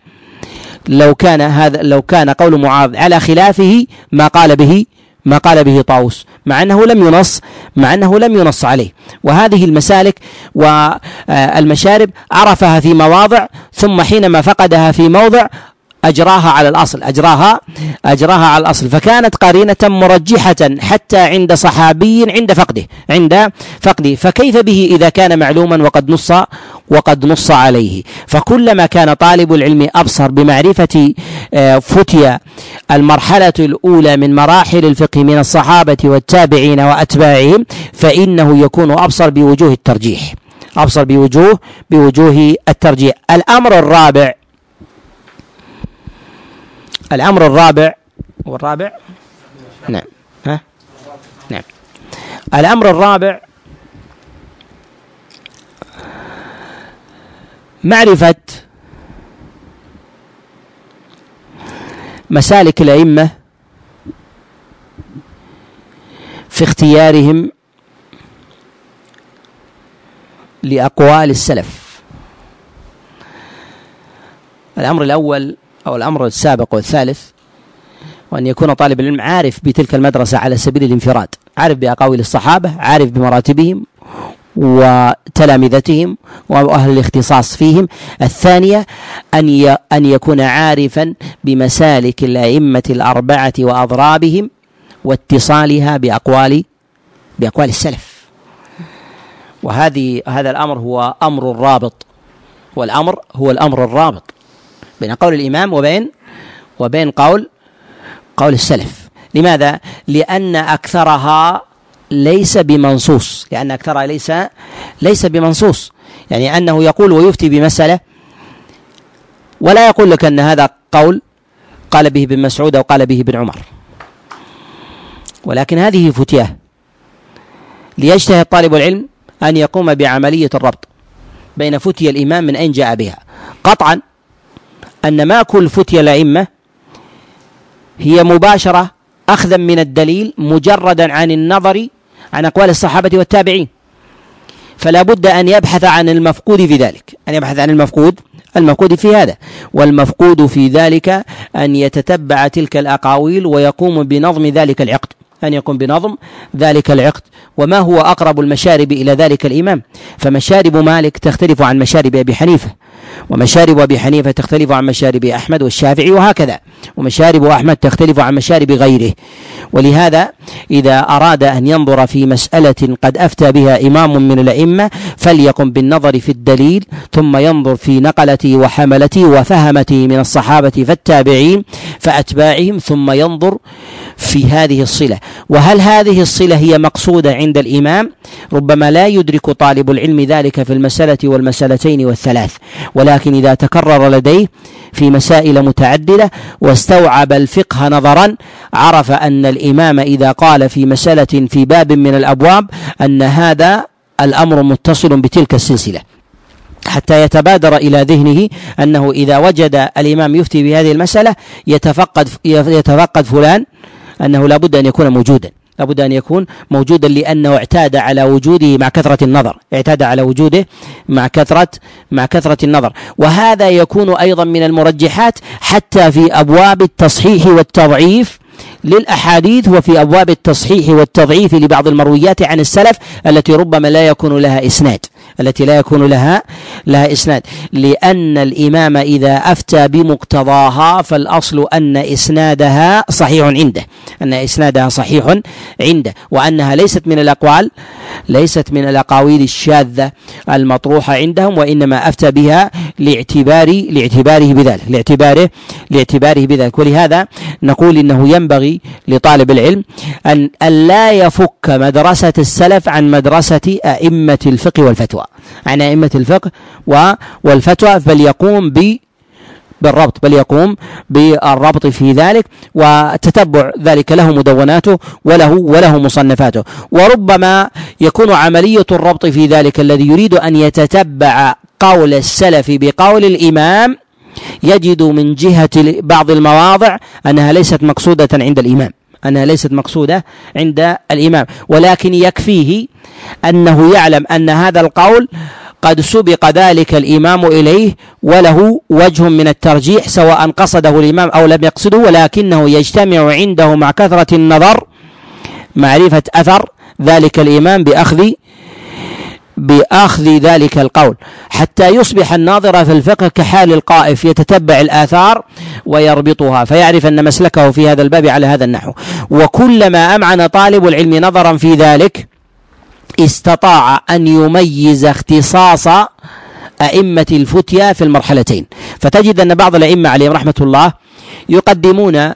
لو كان هذا لو كان قول معاذ على خلافه ما قال به ما قال به طاووس. مع أنه لم ينص مع أنه لم ينص عليه. وهذه المسالك والمشارب عرفها في مواضع ثم حينما فقدها في موضع أجراها على الأصل أجراها أجراها على الأصل. فكانت قرينة مرجحة حتى عند صحابي عند فقده عند فقده. فكيف به إذا كان معلوما وقد نص وقد نص عليه؟ فكلما كان طالب العلم أبصر بمعرفة آه، فتيا المرحلة الأولى من مراحل الفقه من الصحابة والتابعين وأتباعهم فإنه يكون أبصر بوجوه الترجيح أبصر بوجوه بوجوه الترجيح. الأمر الرابع الأمر الرابع والرابع؟ نعم. ها؟ نعم. الأمر الرابع معرفة مسالك الأئمة في اختيارهم لأقوال السلف. الأمر الأول أو الأمر السابق والثالث وأن يكون طالب العلم عارف بتلك المدرسة على سبيل الانفراد عارف بأقاويل الصحابة عارف بمراتبهم وتلامذتهم وأهل الاختصاص فيهم. الثانية أن أن يكون عارفا بمسالك الأئمة الأربعة وأضرابهم واتصالها بأقوال بأقوال السلف. وهذه هذا الأمر هو أمر الرابط والأمر هو الأمر الرابط. بين قول الإمام وبين وبين قول قول السلف. لماذا؟ لأن أكثرها ليس بمنصوص. لأن أكثرها ليس ليس بمنصوص. يعني أنه يقول ويفتي بمسألة ولا يقول لك أن هذا قول قال به ابن مسعود أو قال به ابن عمر. ولكن هذه فتياه ليجتهد طالب العلم أن يقوم بعملية الربط بين فتية الإمام من أين جاء بها. قطعا أن ما كل فتية الأئمة هي مباشرة أخذا من الدليل مجردا عن النظر عن أقوال الصحابة والتابعين. فلا بد أن يبحث عن المفقود في ذلك. أن يبحث عن المفقود المفقود في هذا والمفقود في ذلك أن يتتبع تلك الأقاويل ويقوم بنظم ذلك العقد. أن يقوم بنظم ذلك العقد وما هو أقرب المشارب إلى ذلك الإمام. فمشارب مالك تختلف عن مشارب أبي حنيفة ومشارب أبي حنيفة تختلف عن مشارب أحمد والشافعي وهكذا ومشارب أحمد تختلف عن مشارب غيره. ولهذا إذا أراد أن ينظر في مسألة قد أفتى بها إمام من الأئمة فليقم بالنظر في الدليل ثم ينظر في نقلته وحملته وفهمته من الصحابة فالتابعين فأتباعهم ثم ينظر في هذه الصلة. وهل هذه الصلة هي مقصودة عند الإمام؟ ربما لا يدرك طالب العلم ذلك في المسألة والمسألتين والثلاث. ولكن إذا تكرر لديه في مسائل متعددة واستوعب الفقه نظرا عرف أن الإمام إذا قال في مسألة في باب من الأبواب أن هذا الأمر متصل بتلك السلسلة. حتى يتبادر إلى ذهنه أنه إذا وجد الإمام يفتي بهذه المسألة يتفقد يتفقد فلان أنه لا بد أن يكون موجودا. لابد أن يكون موجودا لأنه اعتاد على وجوده مع كثرة النظر. اعتاد على وجوده مع كثرة مع كثرة النظر. وهذا يكون أيضا من المرجحات حتى في أبواب التصحيح والتضعيف للأحاديث وفي أبواب التصحيح والتضعيف لبعض المرويات عن السلف التي ربما لا يكون لها إسناد. التي لا يكون لها لها إسناد. لأن الإمام إذا أفتى بمقتضاها فالأصل أن إسنادها صحيح عنده. أن إسنادها صحيح عنده. وأنها ليست من الأقوال ليست من الأقاويل الشاذة المطروحة عندهم وإنما أفتى بها لاعتبار لاعتباره بذلك لاعتباره لاعتباره بذلك. ولهذا نقول إنه ينبغي لطالب العلم أن لا يفك مدرسة السلف عن مدرسة أئمة الفقه والفتوى. عن أئمة الفقه والفتوى بل يقوم ب بالربط بل يقوم بالربط في ذلك وتتبع ذلك له مدوناته وله وله مصنفاته. وربما يكون عملية الربط في ذلك الذي يريد أن يتتبع قول السلف بقول الإمام يجد من جهة بعض المواضع أنها ليست مقصودة عند الإمام. أنها ليست مقصودة عند الإمام. ولكن يكفيه أنه يعلم أن هذا القول قد سبق ذلك الإمام إليه وله وجه من الترجيح سواء قصده الإمام أو لم يقصده ولكنه يجتمع عنده مع كثرة النظر معرفة أثر ذلك الإمام بأخذ بأخذ ذلك القول. حتى يصبح الناظر في الفقه كحال القائف يتتبع الآثار ويربطها فيعرف أن مسلكه في هذا الباب على هذا النحو. وكلما أمعن طالب العلم نظرا في ذلك استطاع أن يميز اختصاص أئمة الفتيا في المرحلتين. فتجد أن بعض الأئمة عليهم رحمة الله يقدمون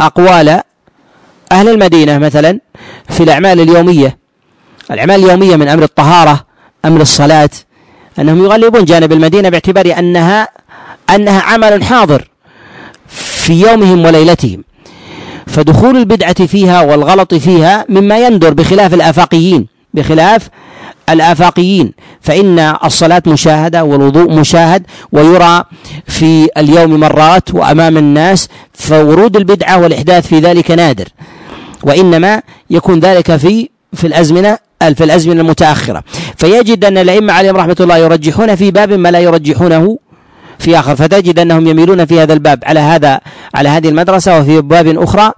أقوال أهل المدينة مثلا في الأعمال اليومية. الأعمال اليومية من أمر الطهارة أمر الصلاة أنهم يغلبون جانب المدينة باعتبار أنها أنها عمل حاضر في يومهم وليلتهم. فدخول البدعة فيها والغلط فيها مما يندر بخلاف الآفاقيين بخلاف الآفاقيين. فإن الصلاة مشاهدة والوضوء مشاهد ويرى في اليوم مرات وأمام الناس فورود البدعة والإحداث في ذلك نادر. وإنما يكون ذلك في في الأزمنة في الأزمنة المتأخرة. فيجد أن الأئمة عليهم رحمة الله يرجحون في باب ما لا يرجحونه في آخر. فتجد أنهم يميلون في هذا الباب على هذا على هذه المدرسة وفي باب أخرى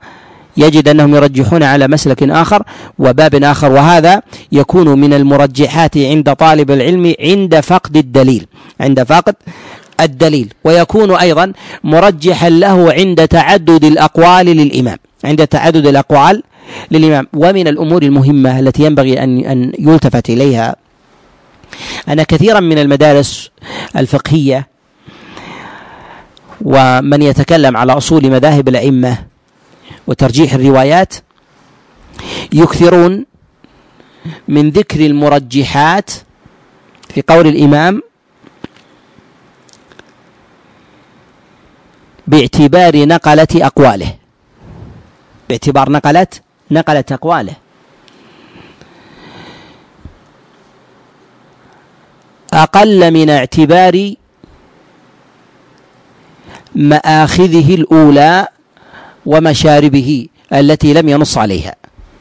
يجد أنهم يرجحون على مسلك آخر وباب آخر. وهذا يكون من المرجحات عند طالب العلم عند فقد الدليل عند فقد الدليل. ويكون أيضا مرجحا له عند تعدد الأقوال للإمام عند تعدد الأقوال للإمام. ومن الأمور المهمة التي ينبغي أن أن يلتفت إليها أن كثيرا من المدارس الفقهية ومن يتكلم على أصول مذاهب الأئمة وترجيح الروايات يكثرون من ذكر المرجحات في قول الإمام باعتبار نقلة أقواله. باعتبار نقلة نقلة أقواله. أقل من اعتبار مآخذه الأولى ومشاربه التي لم ينص عليها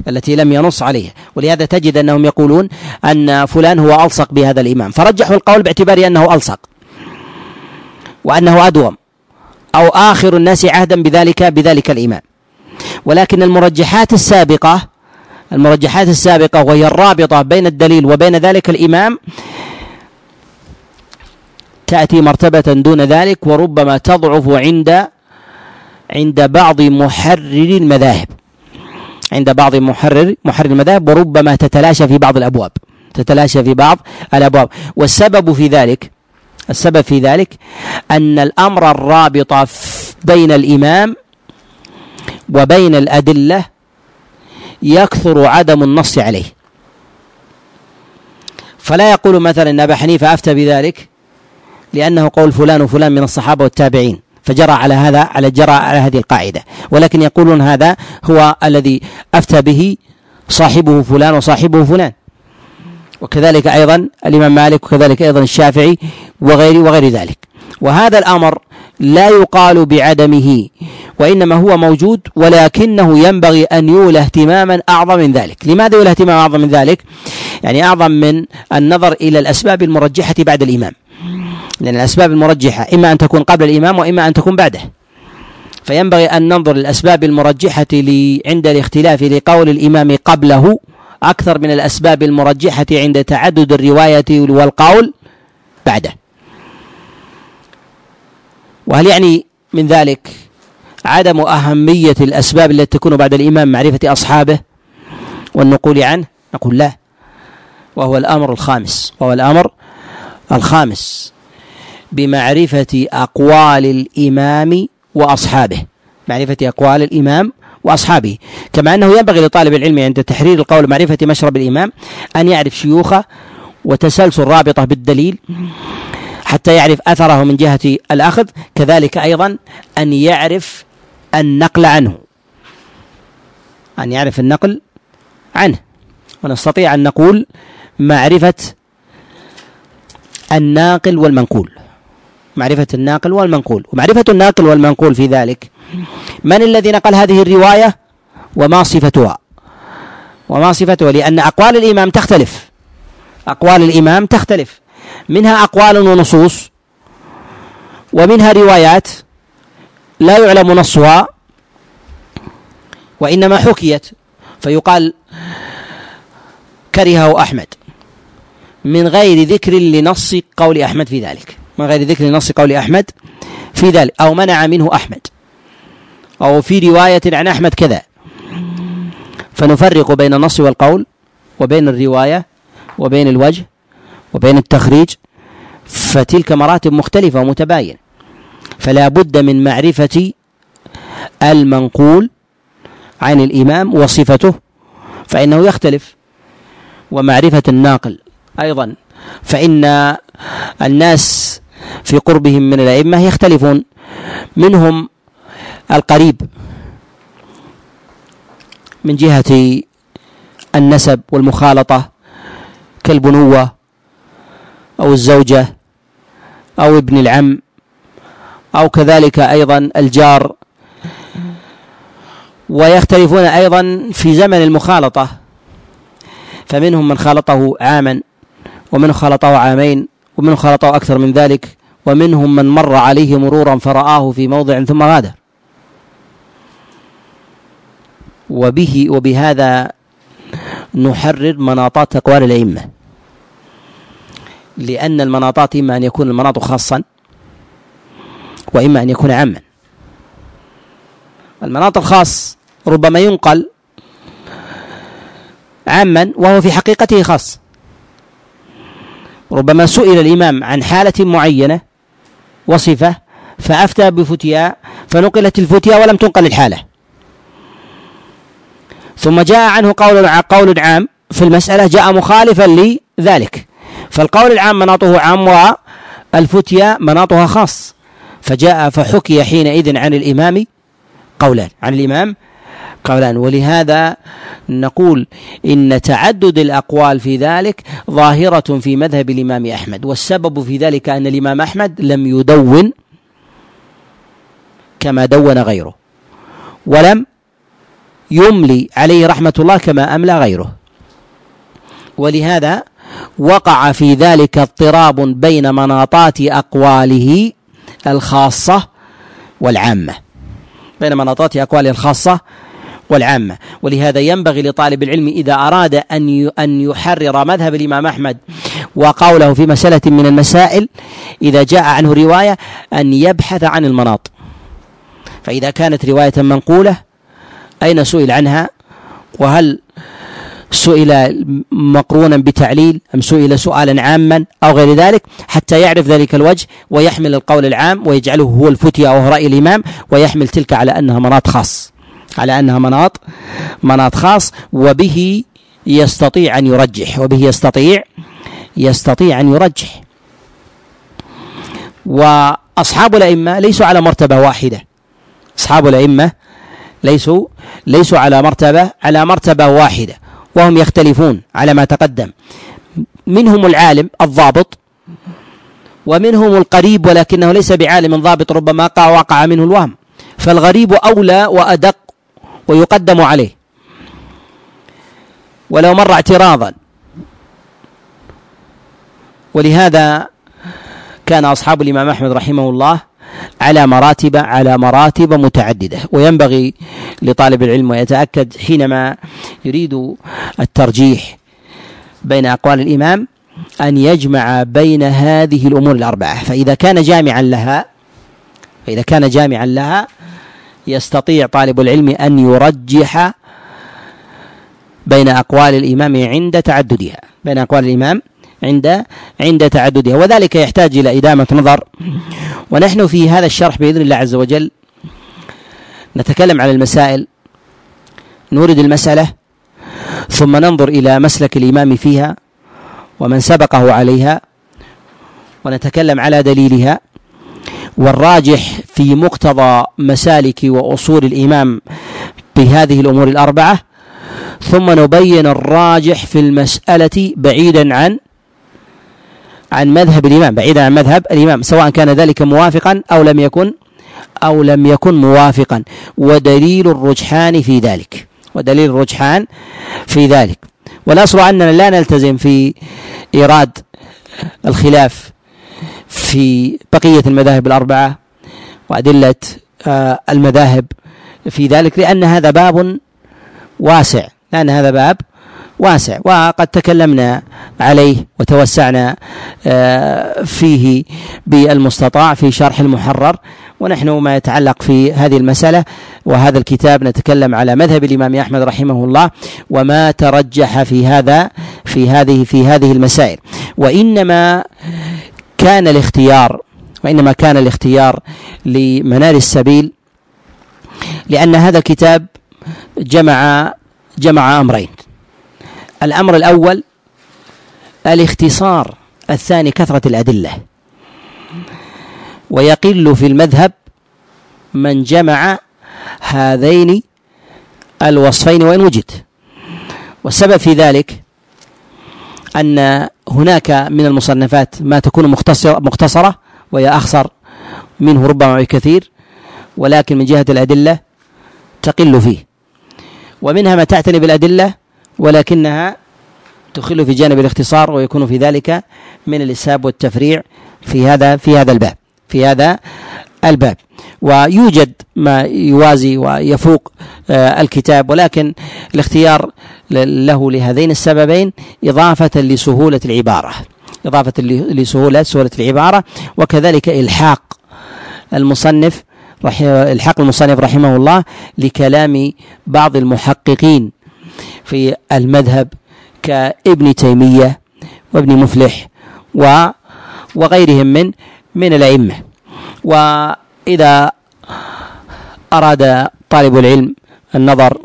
التي لم ينص عليها. ولهذا تجد أنهم يقولون أن فلان هو ألصق بهذا الإمام. فرجحوا القول باعتبار أنه ألصق وأنه أدوم أو آخر الناس عهدا بذلك بذلك الإمام. ولكن المرجحات السابقة المرجحات السابقة وهي الرابطة بين الدليل وبين ذلك الإمام تأتي مرتبة دون ذلك وربما تضعف عند عند بعض محرر المذاهب عند بعض محرر محرر المذاهب وربما تتلاشى في بعض الأبواب تتلاشى في بعض الأبواب. والسبب في ذلك السبب في ذلك أن الأمر الرابط بين الإمام وبين الأدلة يكثر عدم النص عليه. فلا يقول مثلا ان أبا حنيفة أفتى بذلك؟ لأنه قول فلان وفلان من الصحابة والتابعين فجرى على هذا على جرى على هذه القاعدة. ولكن يقولون هذا هو الذي أفتى به صاحبه فلان وصاحبه فلان. وكذلك أيضا الإمام مالك وكذلك أيضا الشافعي وغير وغير ذلك. وهذا الأمر لا يقال بعدمه وإنما هو موجود ولكنه ينبغي أن يولى اهتماما أعظم من ذلك، لماذا يولى اهتماما أعظم من ذلك؟ يعني أعظم من النظر إلى الأسباب المرجحة بعد الإمام. لأن الأسباب المرجحة إما أن تكون قبل الإمام وإما أن تكون بعده. فينبغي أن ننظر للاسباب المرجحة عند الاختلاف لقول الإمام قبله أكثر من الأسباب المرجحة عند تعدد الرواية والقول بعده. وهل يعني من ذلك عدم أهمية الأسباب التي تكون بعد الإمام معرفة أصحابه والنقول عنه؟ نقول لا. وهو الأمر الخامس. وهو الأمر الخامس بمعرفة أقوال الإمام وأصحابه. معرفة أقوال الإمام وأصحابه. كما أنه ينبغي لطالب العلم عند تحرير القول معرفة مشرب الإمام أن يعرف شيوخه وتسلسل رابطة بالدليل. حتى يعرف أثره من جهة الأخذ كذلك أيضا أن يعرف النقل عنه. أن يعرف النقل عنه. ونستطيع أن نقول معرفة الناقل والمنقول. معرفة الناقل والمنقول. ومعرفة الناقل والمنقول في ذلك من الذي نقل هذه الرواية؟ وما صفتها؟ وما صفتها؟ لأن أقوال الإمام تختلف. أقوال الإمام تختلف. منها أقوال ونصوص ومنها روايات لا يعلم نصها وإنما حكيت فيقال كرهه أحمد. من غير ذكر لنص قول أحمد في ذلك. من غير ذكر لنص قول أحمد في ذلك. أو منع منه أحمد. أو في رواية عن أحمد كذا. فنفرق بين النص والقول وبين الرواية وبين الوجه وبين التخريج فتلك مراتب مختلفة ومتباين. فلا بد من معرفة المنقول عن الإمام وصفته فإنه يختلف. ومعرفة الناقل أيضا فإن الناس في قربهم من الأئمة يختلفون. منهم القريب من جهة النسب والمخالطة كالبنوة أو الزوجة أو ابن العم أو كذلك أيضا الجار. ويختلفون أيضا في زمن المخالطة. فمنهم من خالطه عاما ومن خالطه عامين ومن خالطه أكثر من ذلك ومنهم من مر عليه مرورا فرآه في موضع ثم غادر. وبه وبهذا نحرر مناطات أقوال الأئمة. لأن المناطات إما أن يكون المناط خاصا وإما أن يكون عاما. المناط الخاص ربما ينقل عاما وهو في حقيقته خاص. ربما سئل الإمام عن حالة معينة وصفة فأفتى بفتيا فنقلت الفتيا ولم تنقل الحالة. ثم جاء عنه قول قول عام في المسألة جاء مخالفا لذلك. فالقول العام مناطه عام والفتيا مناطها خاص. فجاء فحكي حينئذ عن الإمام قولان عن الإمام قولان. ولهذا نقول إن تعدد الأقوال في ذلك ظاهرة في مذهب الإمام أحمد. والسبب في ذلك أن الإمام أحمد لم يدون كما دون غيره ولم يملي عليه رحمة الله كما أملى غيره. ولهذا وقع في ذلك اضطراب بين مناطات أقواله الخاصة والعامة. بين مناطات أقواله الخاصة والعامة. ولهذا ينبغي لطالب العلم إذا أراد أن أن يحرر مذهب الإمام أحمد وقوله في مسألة من المسائل إذا جاء عنه رواية أن يبحث عن المناط. فإذا كانت رواية منقولة أين سئل عنها؟ وهل سئل مقرونا بتعليل أم سئل سؤالا عاما أو غير ذلك حتى يعرف ذلك الوجه ويحمل القول العام ويجعله هو الفتية أو رأي الإمام ويحمل تلك على أنها مناط خاص على أنها مناط مناط خاص وبه يستطيع أن يرجح وبه يستطيع يستطيع أن يرجح. وأصحاب الأئمة ليسوا على مرتبة واحدة. أصحاب الأئمة ليسوا ليسوا على مرتبة على مرتبة واحدة. وهم يختلفون على ما تقدم. منهم العالم الضابط ومنهم القريب ولكنه ليس بعالم ضابط ربما وقع منه الوهم. فالغريب أولى وأدق ويقدم عليه. ولو مر اعتراضا. ولهذا كان أصحاب الإمام أحمد رحمه الله على مراتب على مراتب متعددة. وينبغي لطالب العلم ويتأكد حينما يريد الترجيح بين أقوال الإمام أن يجمع بين هذه الأمور الأربعة. فإذا كان جامعا لها فإذا كان جامعا لها يستطيع طالب العلم أن يرجح بين أقوال الإمام عند تعددها. بين أقوال الإمام عند عند تعددها وذلك يحتاج إلى إدامة نظر. ونحن في هذا الشرح بإذن الله عز وجل نتكلم على المسائل نورد المسألة ثم ننظر إلى مسلك الإمام فيها ومن سبقه عليها ونتكلم على دليلها. والراجح في مقتضى مسالك وأصول الإمام بهذه الأمور الأربعة ثم نبين الراجح في المسألة بعيدا عن عن مذهب الإمام بعيدا عن مذهب الإمام سواء كان ذلك موافقا أو لم يكن أو لم يكن موافقا. ودليل الرجحان في ذلك ودليل الرجحان في ذلك. والأصل أننا لا نلتزم في إيراد الخلاف في بقية المذاهب الأربعة وأدلة آه، المذاهب في ذلك لأن هذا باب واسع لأن هذا باب واسع وقد تكلمنا عليه وتوسعنا آه، فيه بالمستطاع في شرح المحرر. ونحن ما يتعلق في هذه المسألة وهذا الكتاب نتكلم على مذهب الإمام أحمد رحمه الله وما ترجح في هذا في هذه في هذه المسائل. وإنما كان الاختيار وإنما كان الاختيار لمنار السبيل لأن هذا الكتاب جمع جمع أمرين. الأمر الأول الاختصار الثاني كثرة الأدلة. ويقل في المذهب من جمع هذين الوصفين وإن وجد. والسبب في ذلك أن هناك من المصنفات ما تكون مختصرة مختصرة وهي أخصر منه ربما بكثير ولكن من جهة الأدلة تقل فيه. ومنها ما تعتني بالأدلة ولكنها تخل في جانب الاختصار ويكون في ذلك من الإسهاب والتفريع في هذا في هذا الباب في هذا الباب. ويوجد ما يوازي ويفوق آه، الكتاب ولكن الاختيار له لهذين السببين إضافة لسهولة العبارة إضافة لسهولة سهولة العبارة وكذلك إلحاق المصنف إلحاق المصنف رحمه الله لكلام بعض المحققين في المذهب كابن تيمية وابن مفلح و وغيرهم من من الأئمة. وإذا أراد طالب العلم النظر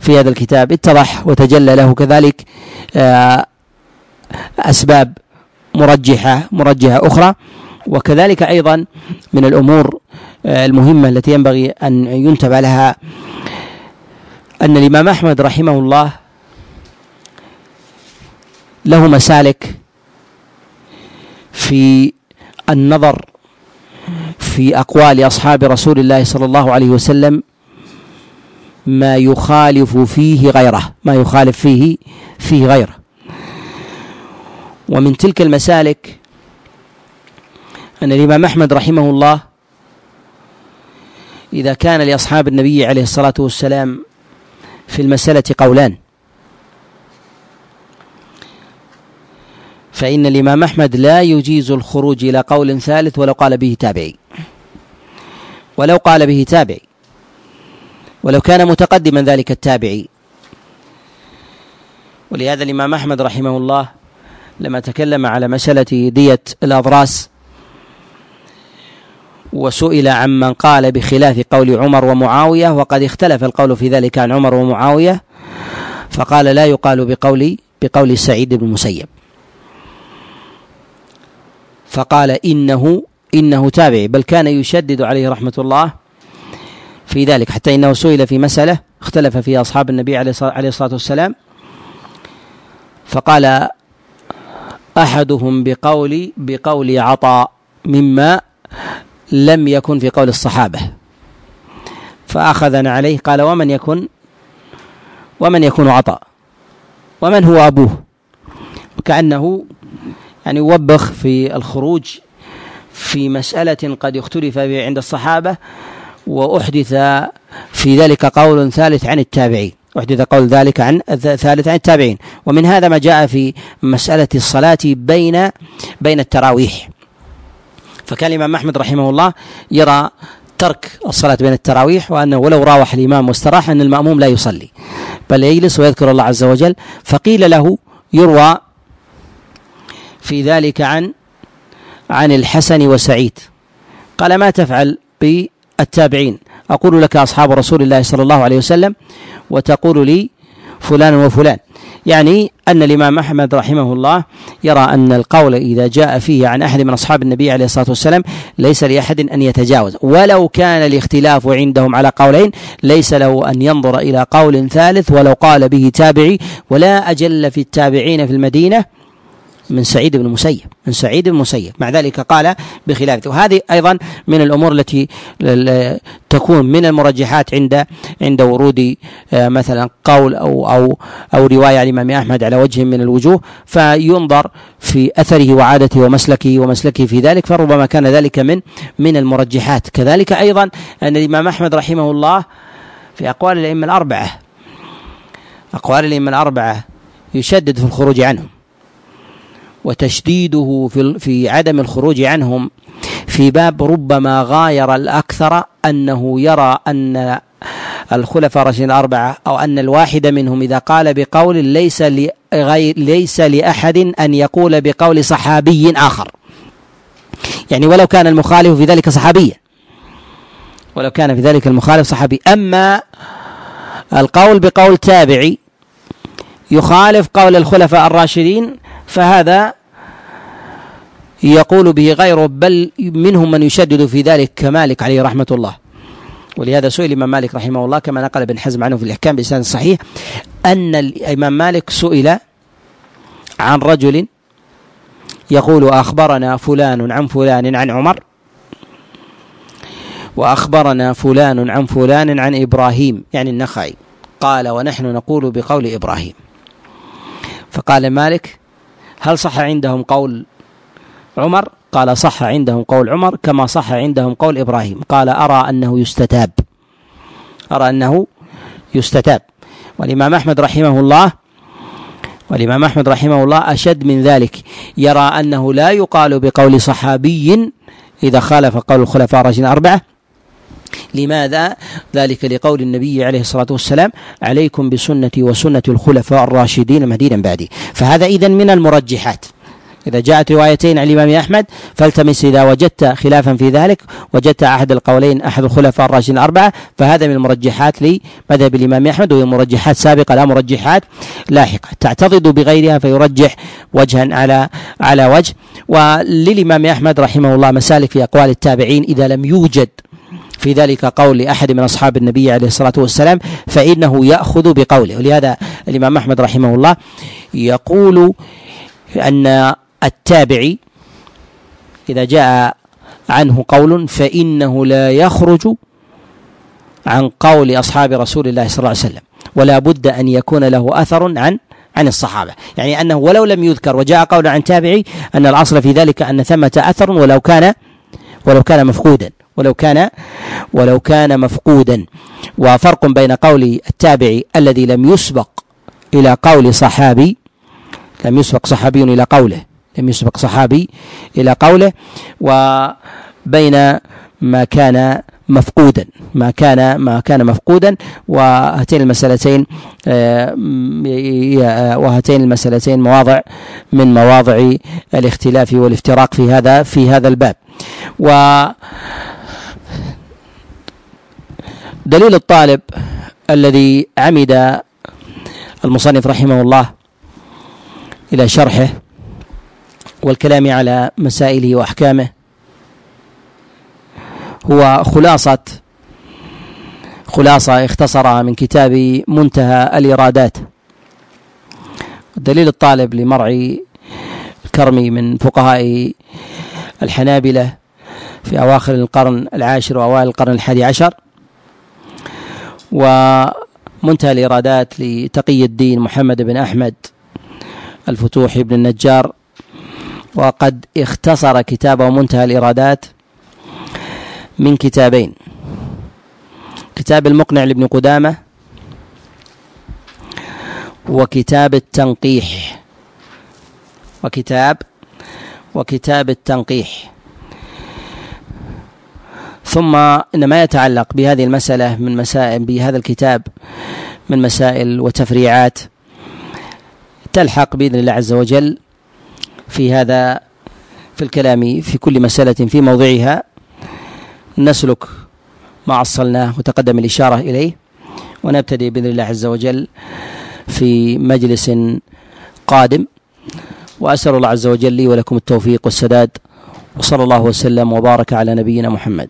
في هذا الكتاب اتضح وتجلى له كذلك آه، أسباب مرجحة مرجحة أخرى. وكذلك أيضا من الأمور آه، المهمة التي ينبغي أن ينتبه لها أن الإمام أحمد رحمه الله له مسالك في النظر في أقوال أصحاب رسول الله صلى الله عليه وسلم ما يخالف فيه غيره ما يخالف فيه فيه غيره. ومن تلك المسالك أن الإمام أحمد رحمه الله إذا كان لأصحاب النبي عليه الصلاة والسلام في المسألة قولان. فإن الإمام أحمد لا يجيز الخروج إلى قول ثالث ولو قال به تابعي. ولو قال به تابعي. ولو كان متقدما ذلك التابعي. ولهذا الإمام أحمد رحمه الله لما تكلم على مسألة دية الأضراس وسئل عمن قال بخلاف قول عمر ومعاوية وقد اختلف القول في ذلك عن عمر ومعاوية فقال لا يقال بقول بقول سعيد بن المسيب. فقال إنه إنه تابعي بل كان يشدد عليه رحمة الله في ذلك حتى إنه سئل في مسألة اختلف فيها أصحاب النبي عليه الصلاة والسلام. فقال أحدهم بقول بقول عطاء مما لم يكن في قول الصحابة. فأخذنا عليه قال ومن يكن؟ ومن يكون عطاء؟ ومن هو أبوه؟ كأنه يعني يوبخ في الخروج في مسألة قد اختلف عند الصحابة وأحدث في ذلك قول ثالث عن التابعين. أحدث قول ذلك عن ثالث عن التابعين. ومن هذا ما جاء في مسألة الصلاة بين بين التراويح. فكان الإمام أحمد رحمه الله يرى ترك الصلاة بين التراويح وأنه ولو راوح الإمام واستراح أن المأموم لا يصلي. بل يجلس ويذكر الله عز وجل. فقيل له يروى في ذلك عن عن الحسن وسعيد. قال ما تفعل بالتابعين؟ أقول لك أصحاب رسول الله صلى الله عليه وسلم وتقول لي فلان وفلان. يعني أن الإمام أحمد رحمه الله يرى أن القول إذا جاء فيه عن أحد من أصحاب النبي عليه الصلاة والسلام ليس لأحد أن يتجاوز. ولو كان الاختلاف عندهم على قولين ليس له أن ينظر إلى قول ثالث ولو قال به تابعي ولا أجل في التابعين في المدينة من سعيد بن المسيب من سعيد بن المسيب مع ذلك قال بخلافه وهذه أيضا من الأمور التي تكون من المرجحات عند عند ورود آه، مثلا قول أو أو أو رواية عن الإمام أحمد على وجه من الوجوه فينظر في أثره وعادته ومسلكه ومسلكه في ذلك فربما كان ذلك من من المرجحات. كذلك أيضا أن الإمام أحمد رحمه الله في أقوال الأئمة الأربعة أقوال الأئمة الأربعة يشدد في الخروج عنهم. وتشديده في في عدم الخروج عنهم. في باب ربما غاير الأكثر أنه يرى أن الخلفاء الراشدين الأربعة أو أن الواحد منهم إذا قال بقول ليس لغير ليس لأحد أن يقول بقول صحابي آخر. يعني ولو كان المخالف في ذلك صحابيا ولو كان في ذلك المخالف صحابي. أما القول بقول تابعي يخالف قول الخلفاء الراشدين فهذا يقول به غيره بل منهم من يشدد في ذلك كمالك عليه رحمة الله. ولهذا سئل الإمام مالك رحمه الله كما نقل ابن حزم عنه في الإحكام بإسناد صحيح أن الإمام مالك سئل عن رجل يقول أخبرنا فلان عن فلان عن عمر وأخبرنا فلان عن فلان عن إبراهيم يعني النخعي. قال ونحن نقول بقول إبراهيم. فقال مالك هل صح عندهم قول عمر؟ قال صح عندهم قول عمر كما صح عندهم قول إبراهيم. قال أرى أنه يستتاب. أرى أنه يستتاب. والإمام أحمد رحمه الله والإمام أحمد رحمه الله أشد من ذلك. يرى أنه لا يقال بقول صحابي إذا خالف قول الخلفاء الراشدين الأربعة لماذا؟ ذلك لقول النبي عليه الصلاة والسلام عليكم بسنتي وسنة الخلفاء الراشدين المهديين بعدي. فهذا إذن من المرجحات. إذا جاءت روايتين عن الإمام أحمد فالتمس إذا وجدت خلافا في ذلك وجدت أحد القولين أحد الخلفاء الراشدين الأربعة. فهذا من المرجحات لمذهب الإمام أحمد وهي مرجحات سابقة لا مرجحات لاحقة. تعتضد بغيرها فيرجح وجها على على وجه. وللإمام أحمد رحمه الله مسالك في أقوال التابعين إذا لم يوجد في ذلك قول لأحد من أصحاب النبي عليه الصلاة والسلام فإنه يأخذ بقوله. ولهذا الإمام أحمد رحمه الله يقول أن التابعي إذا جاء عنه قول فإنه لا يخرج عن قول أصحاب رسول الله صلى الله عليه وسلم ولا بد أن يكون له أثر عن عن الصحابة. يعني أنه ولو لم يذكر وجاء قول عن تابعي أن الأصل في ذلك أن ثمة أثر ولو كان ولو كان مفقودا. ولو كان ولو كان مفقودا. وفرق بين قول التابعي الذي لم يسبق إلى قول صحابي لم يسبق صحابي إلى قوله. لم يسبق صحابي إلى قوله. وبين ما كان مفقودا. ما كان ما كان مفقودا. وهاتين المسألتين آه، وهاتين المسألتين مواضع من مواضع الاختلاف والافتراق في هذا في هذا الباب. و دليل الطالب الذي عمد المصنف رحمه الله إلى شرحه والكلام على مسائله وأحكامه هو خلاصة خلاصة اختصرها من كتاب منتهى الإرادات. دليل الطالب لمرعي الكرمي من فقهاء الحنابلة في أواخر القرن العاشر وأوائل القرن الحادي عشر. ومنتهى الإرادات لتقي الدين محمد بن أحمد الفتوحي بن النجار وقد اختصر كتابه منتهى الإرادات من كتابين كتاب المقنع لابن قدامة وكتاب التنقيح وكتاب وكتاب التنقيح. ثم إن ما يتعلق بهذه المسألة من مسائل بهذا الكتاب من مسائل وتفريعات تلحق بإذن الله عز وجل في هذا في الكلام في كل مسألة في موضعها. نسلك ما عصلناه وتقدم الإشارة إليه ونبتدئ بإذن الله عز وجل في مجلس قادم. وأسأل الله عز وجل لي ولكم التوفيق والسداد. وصلى الله وسلم وبارك على نبينا محمد.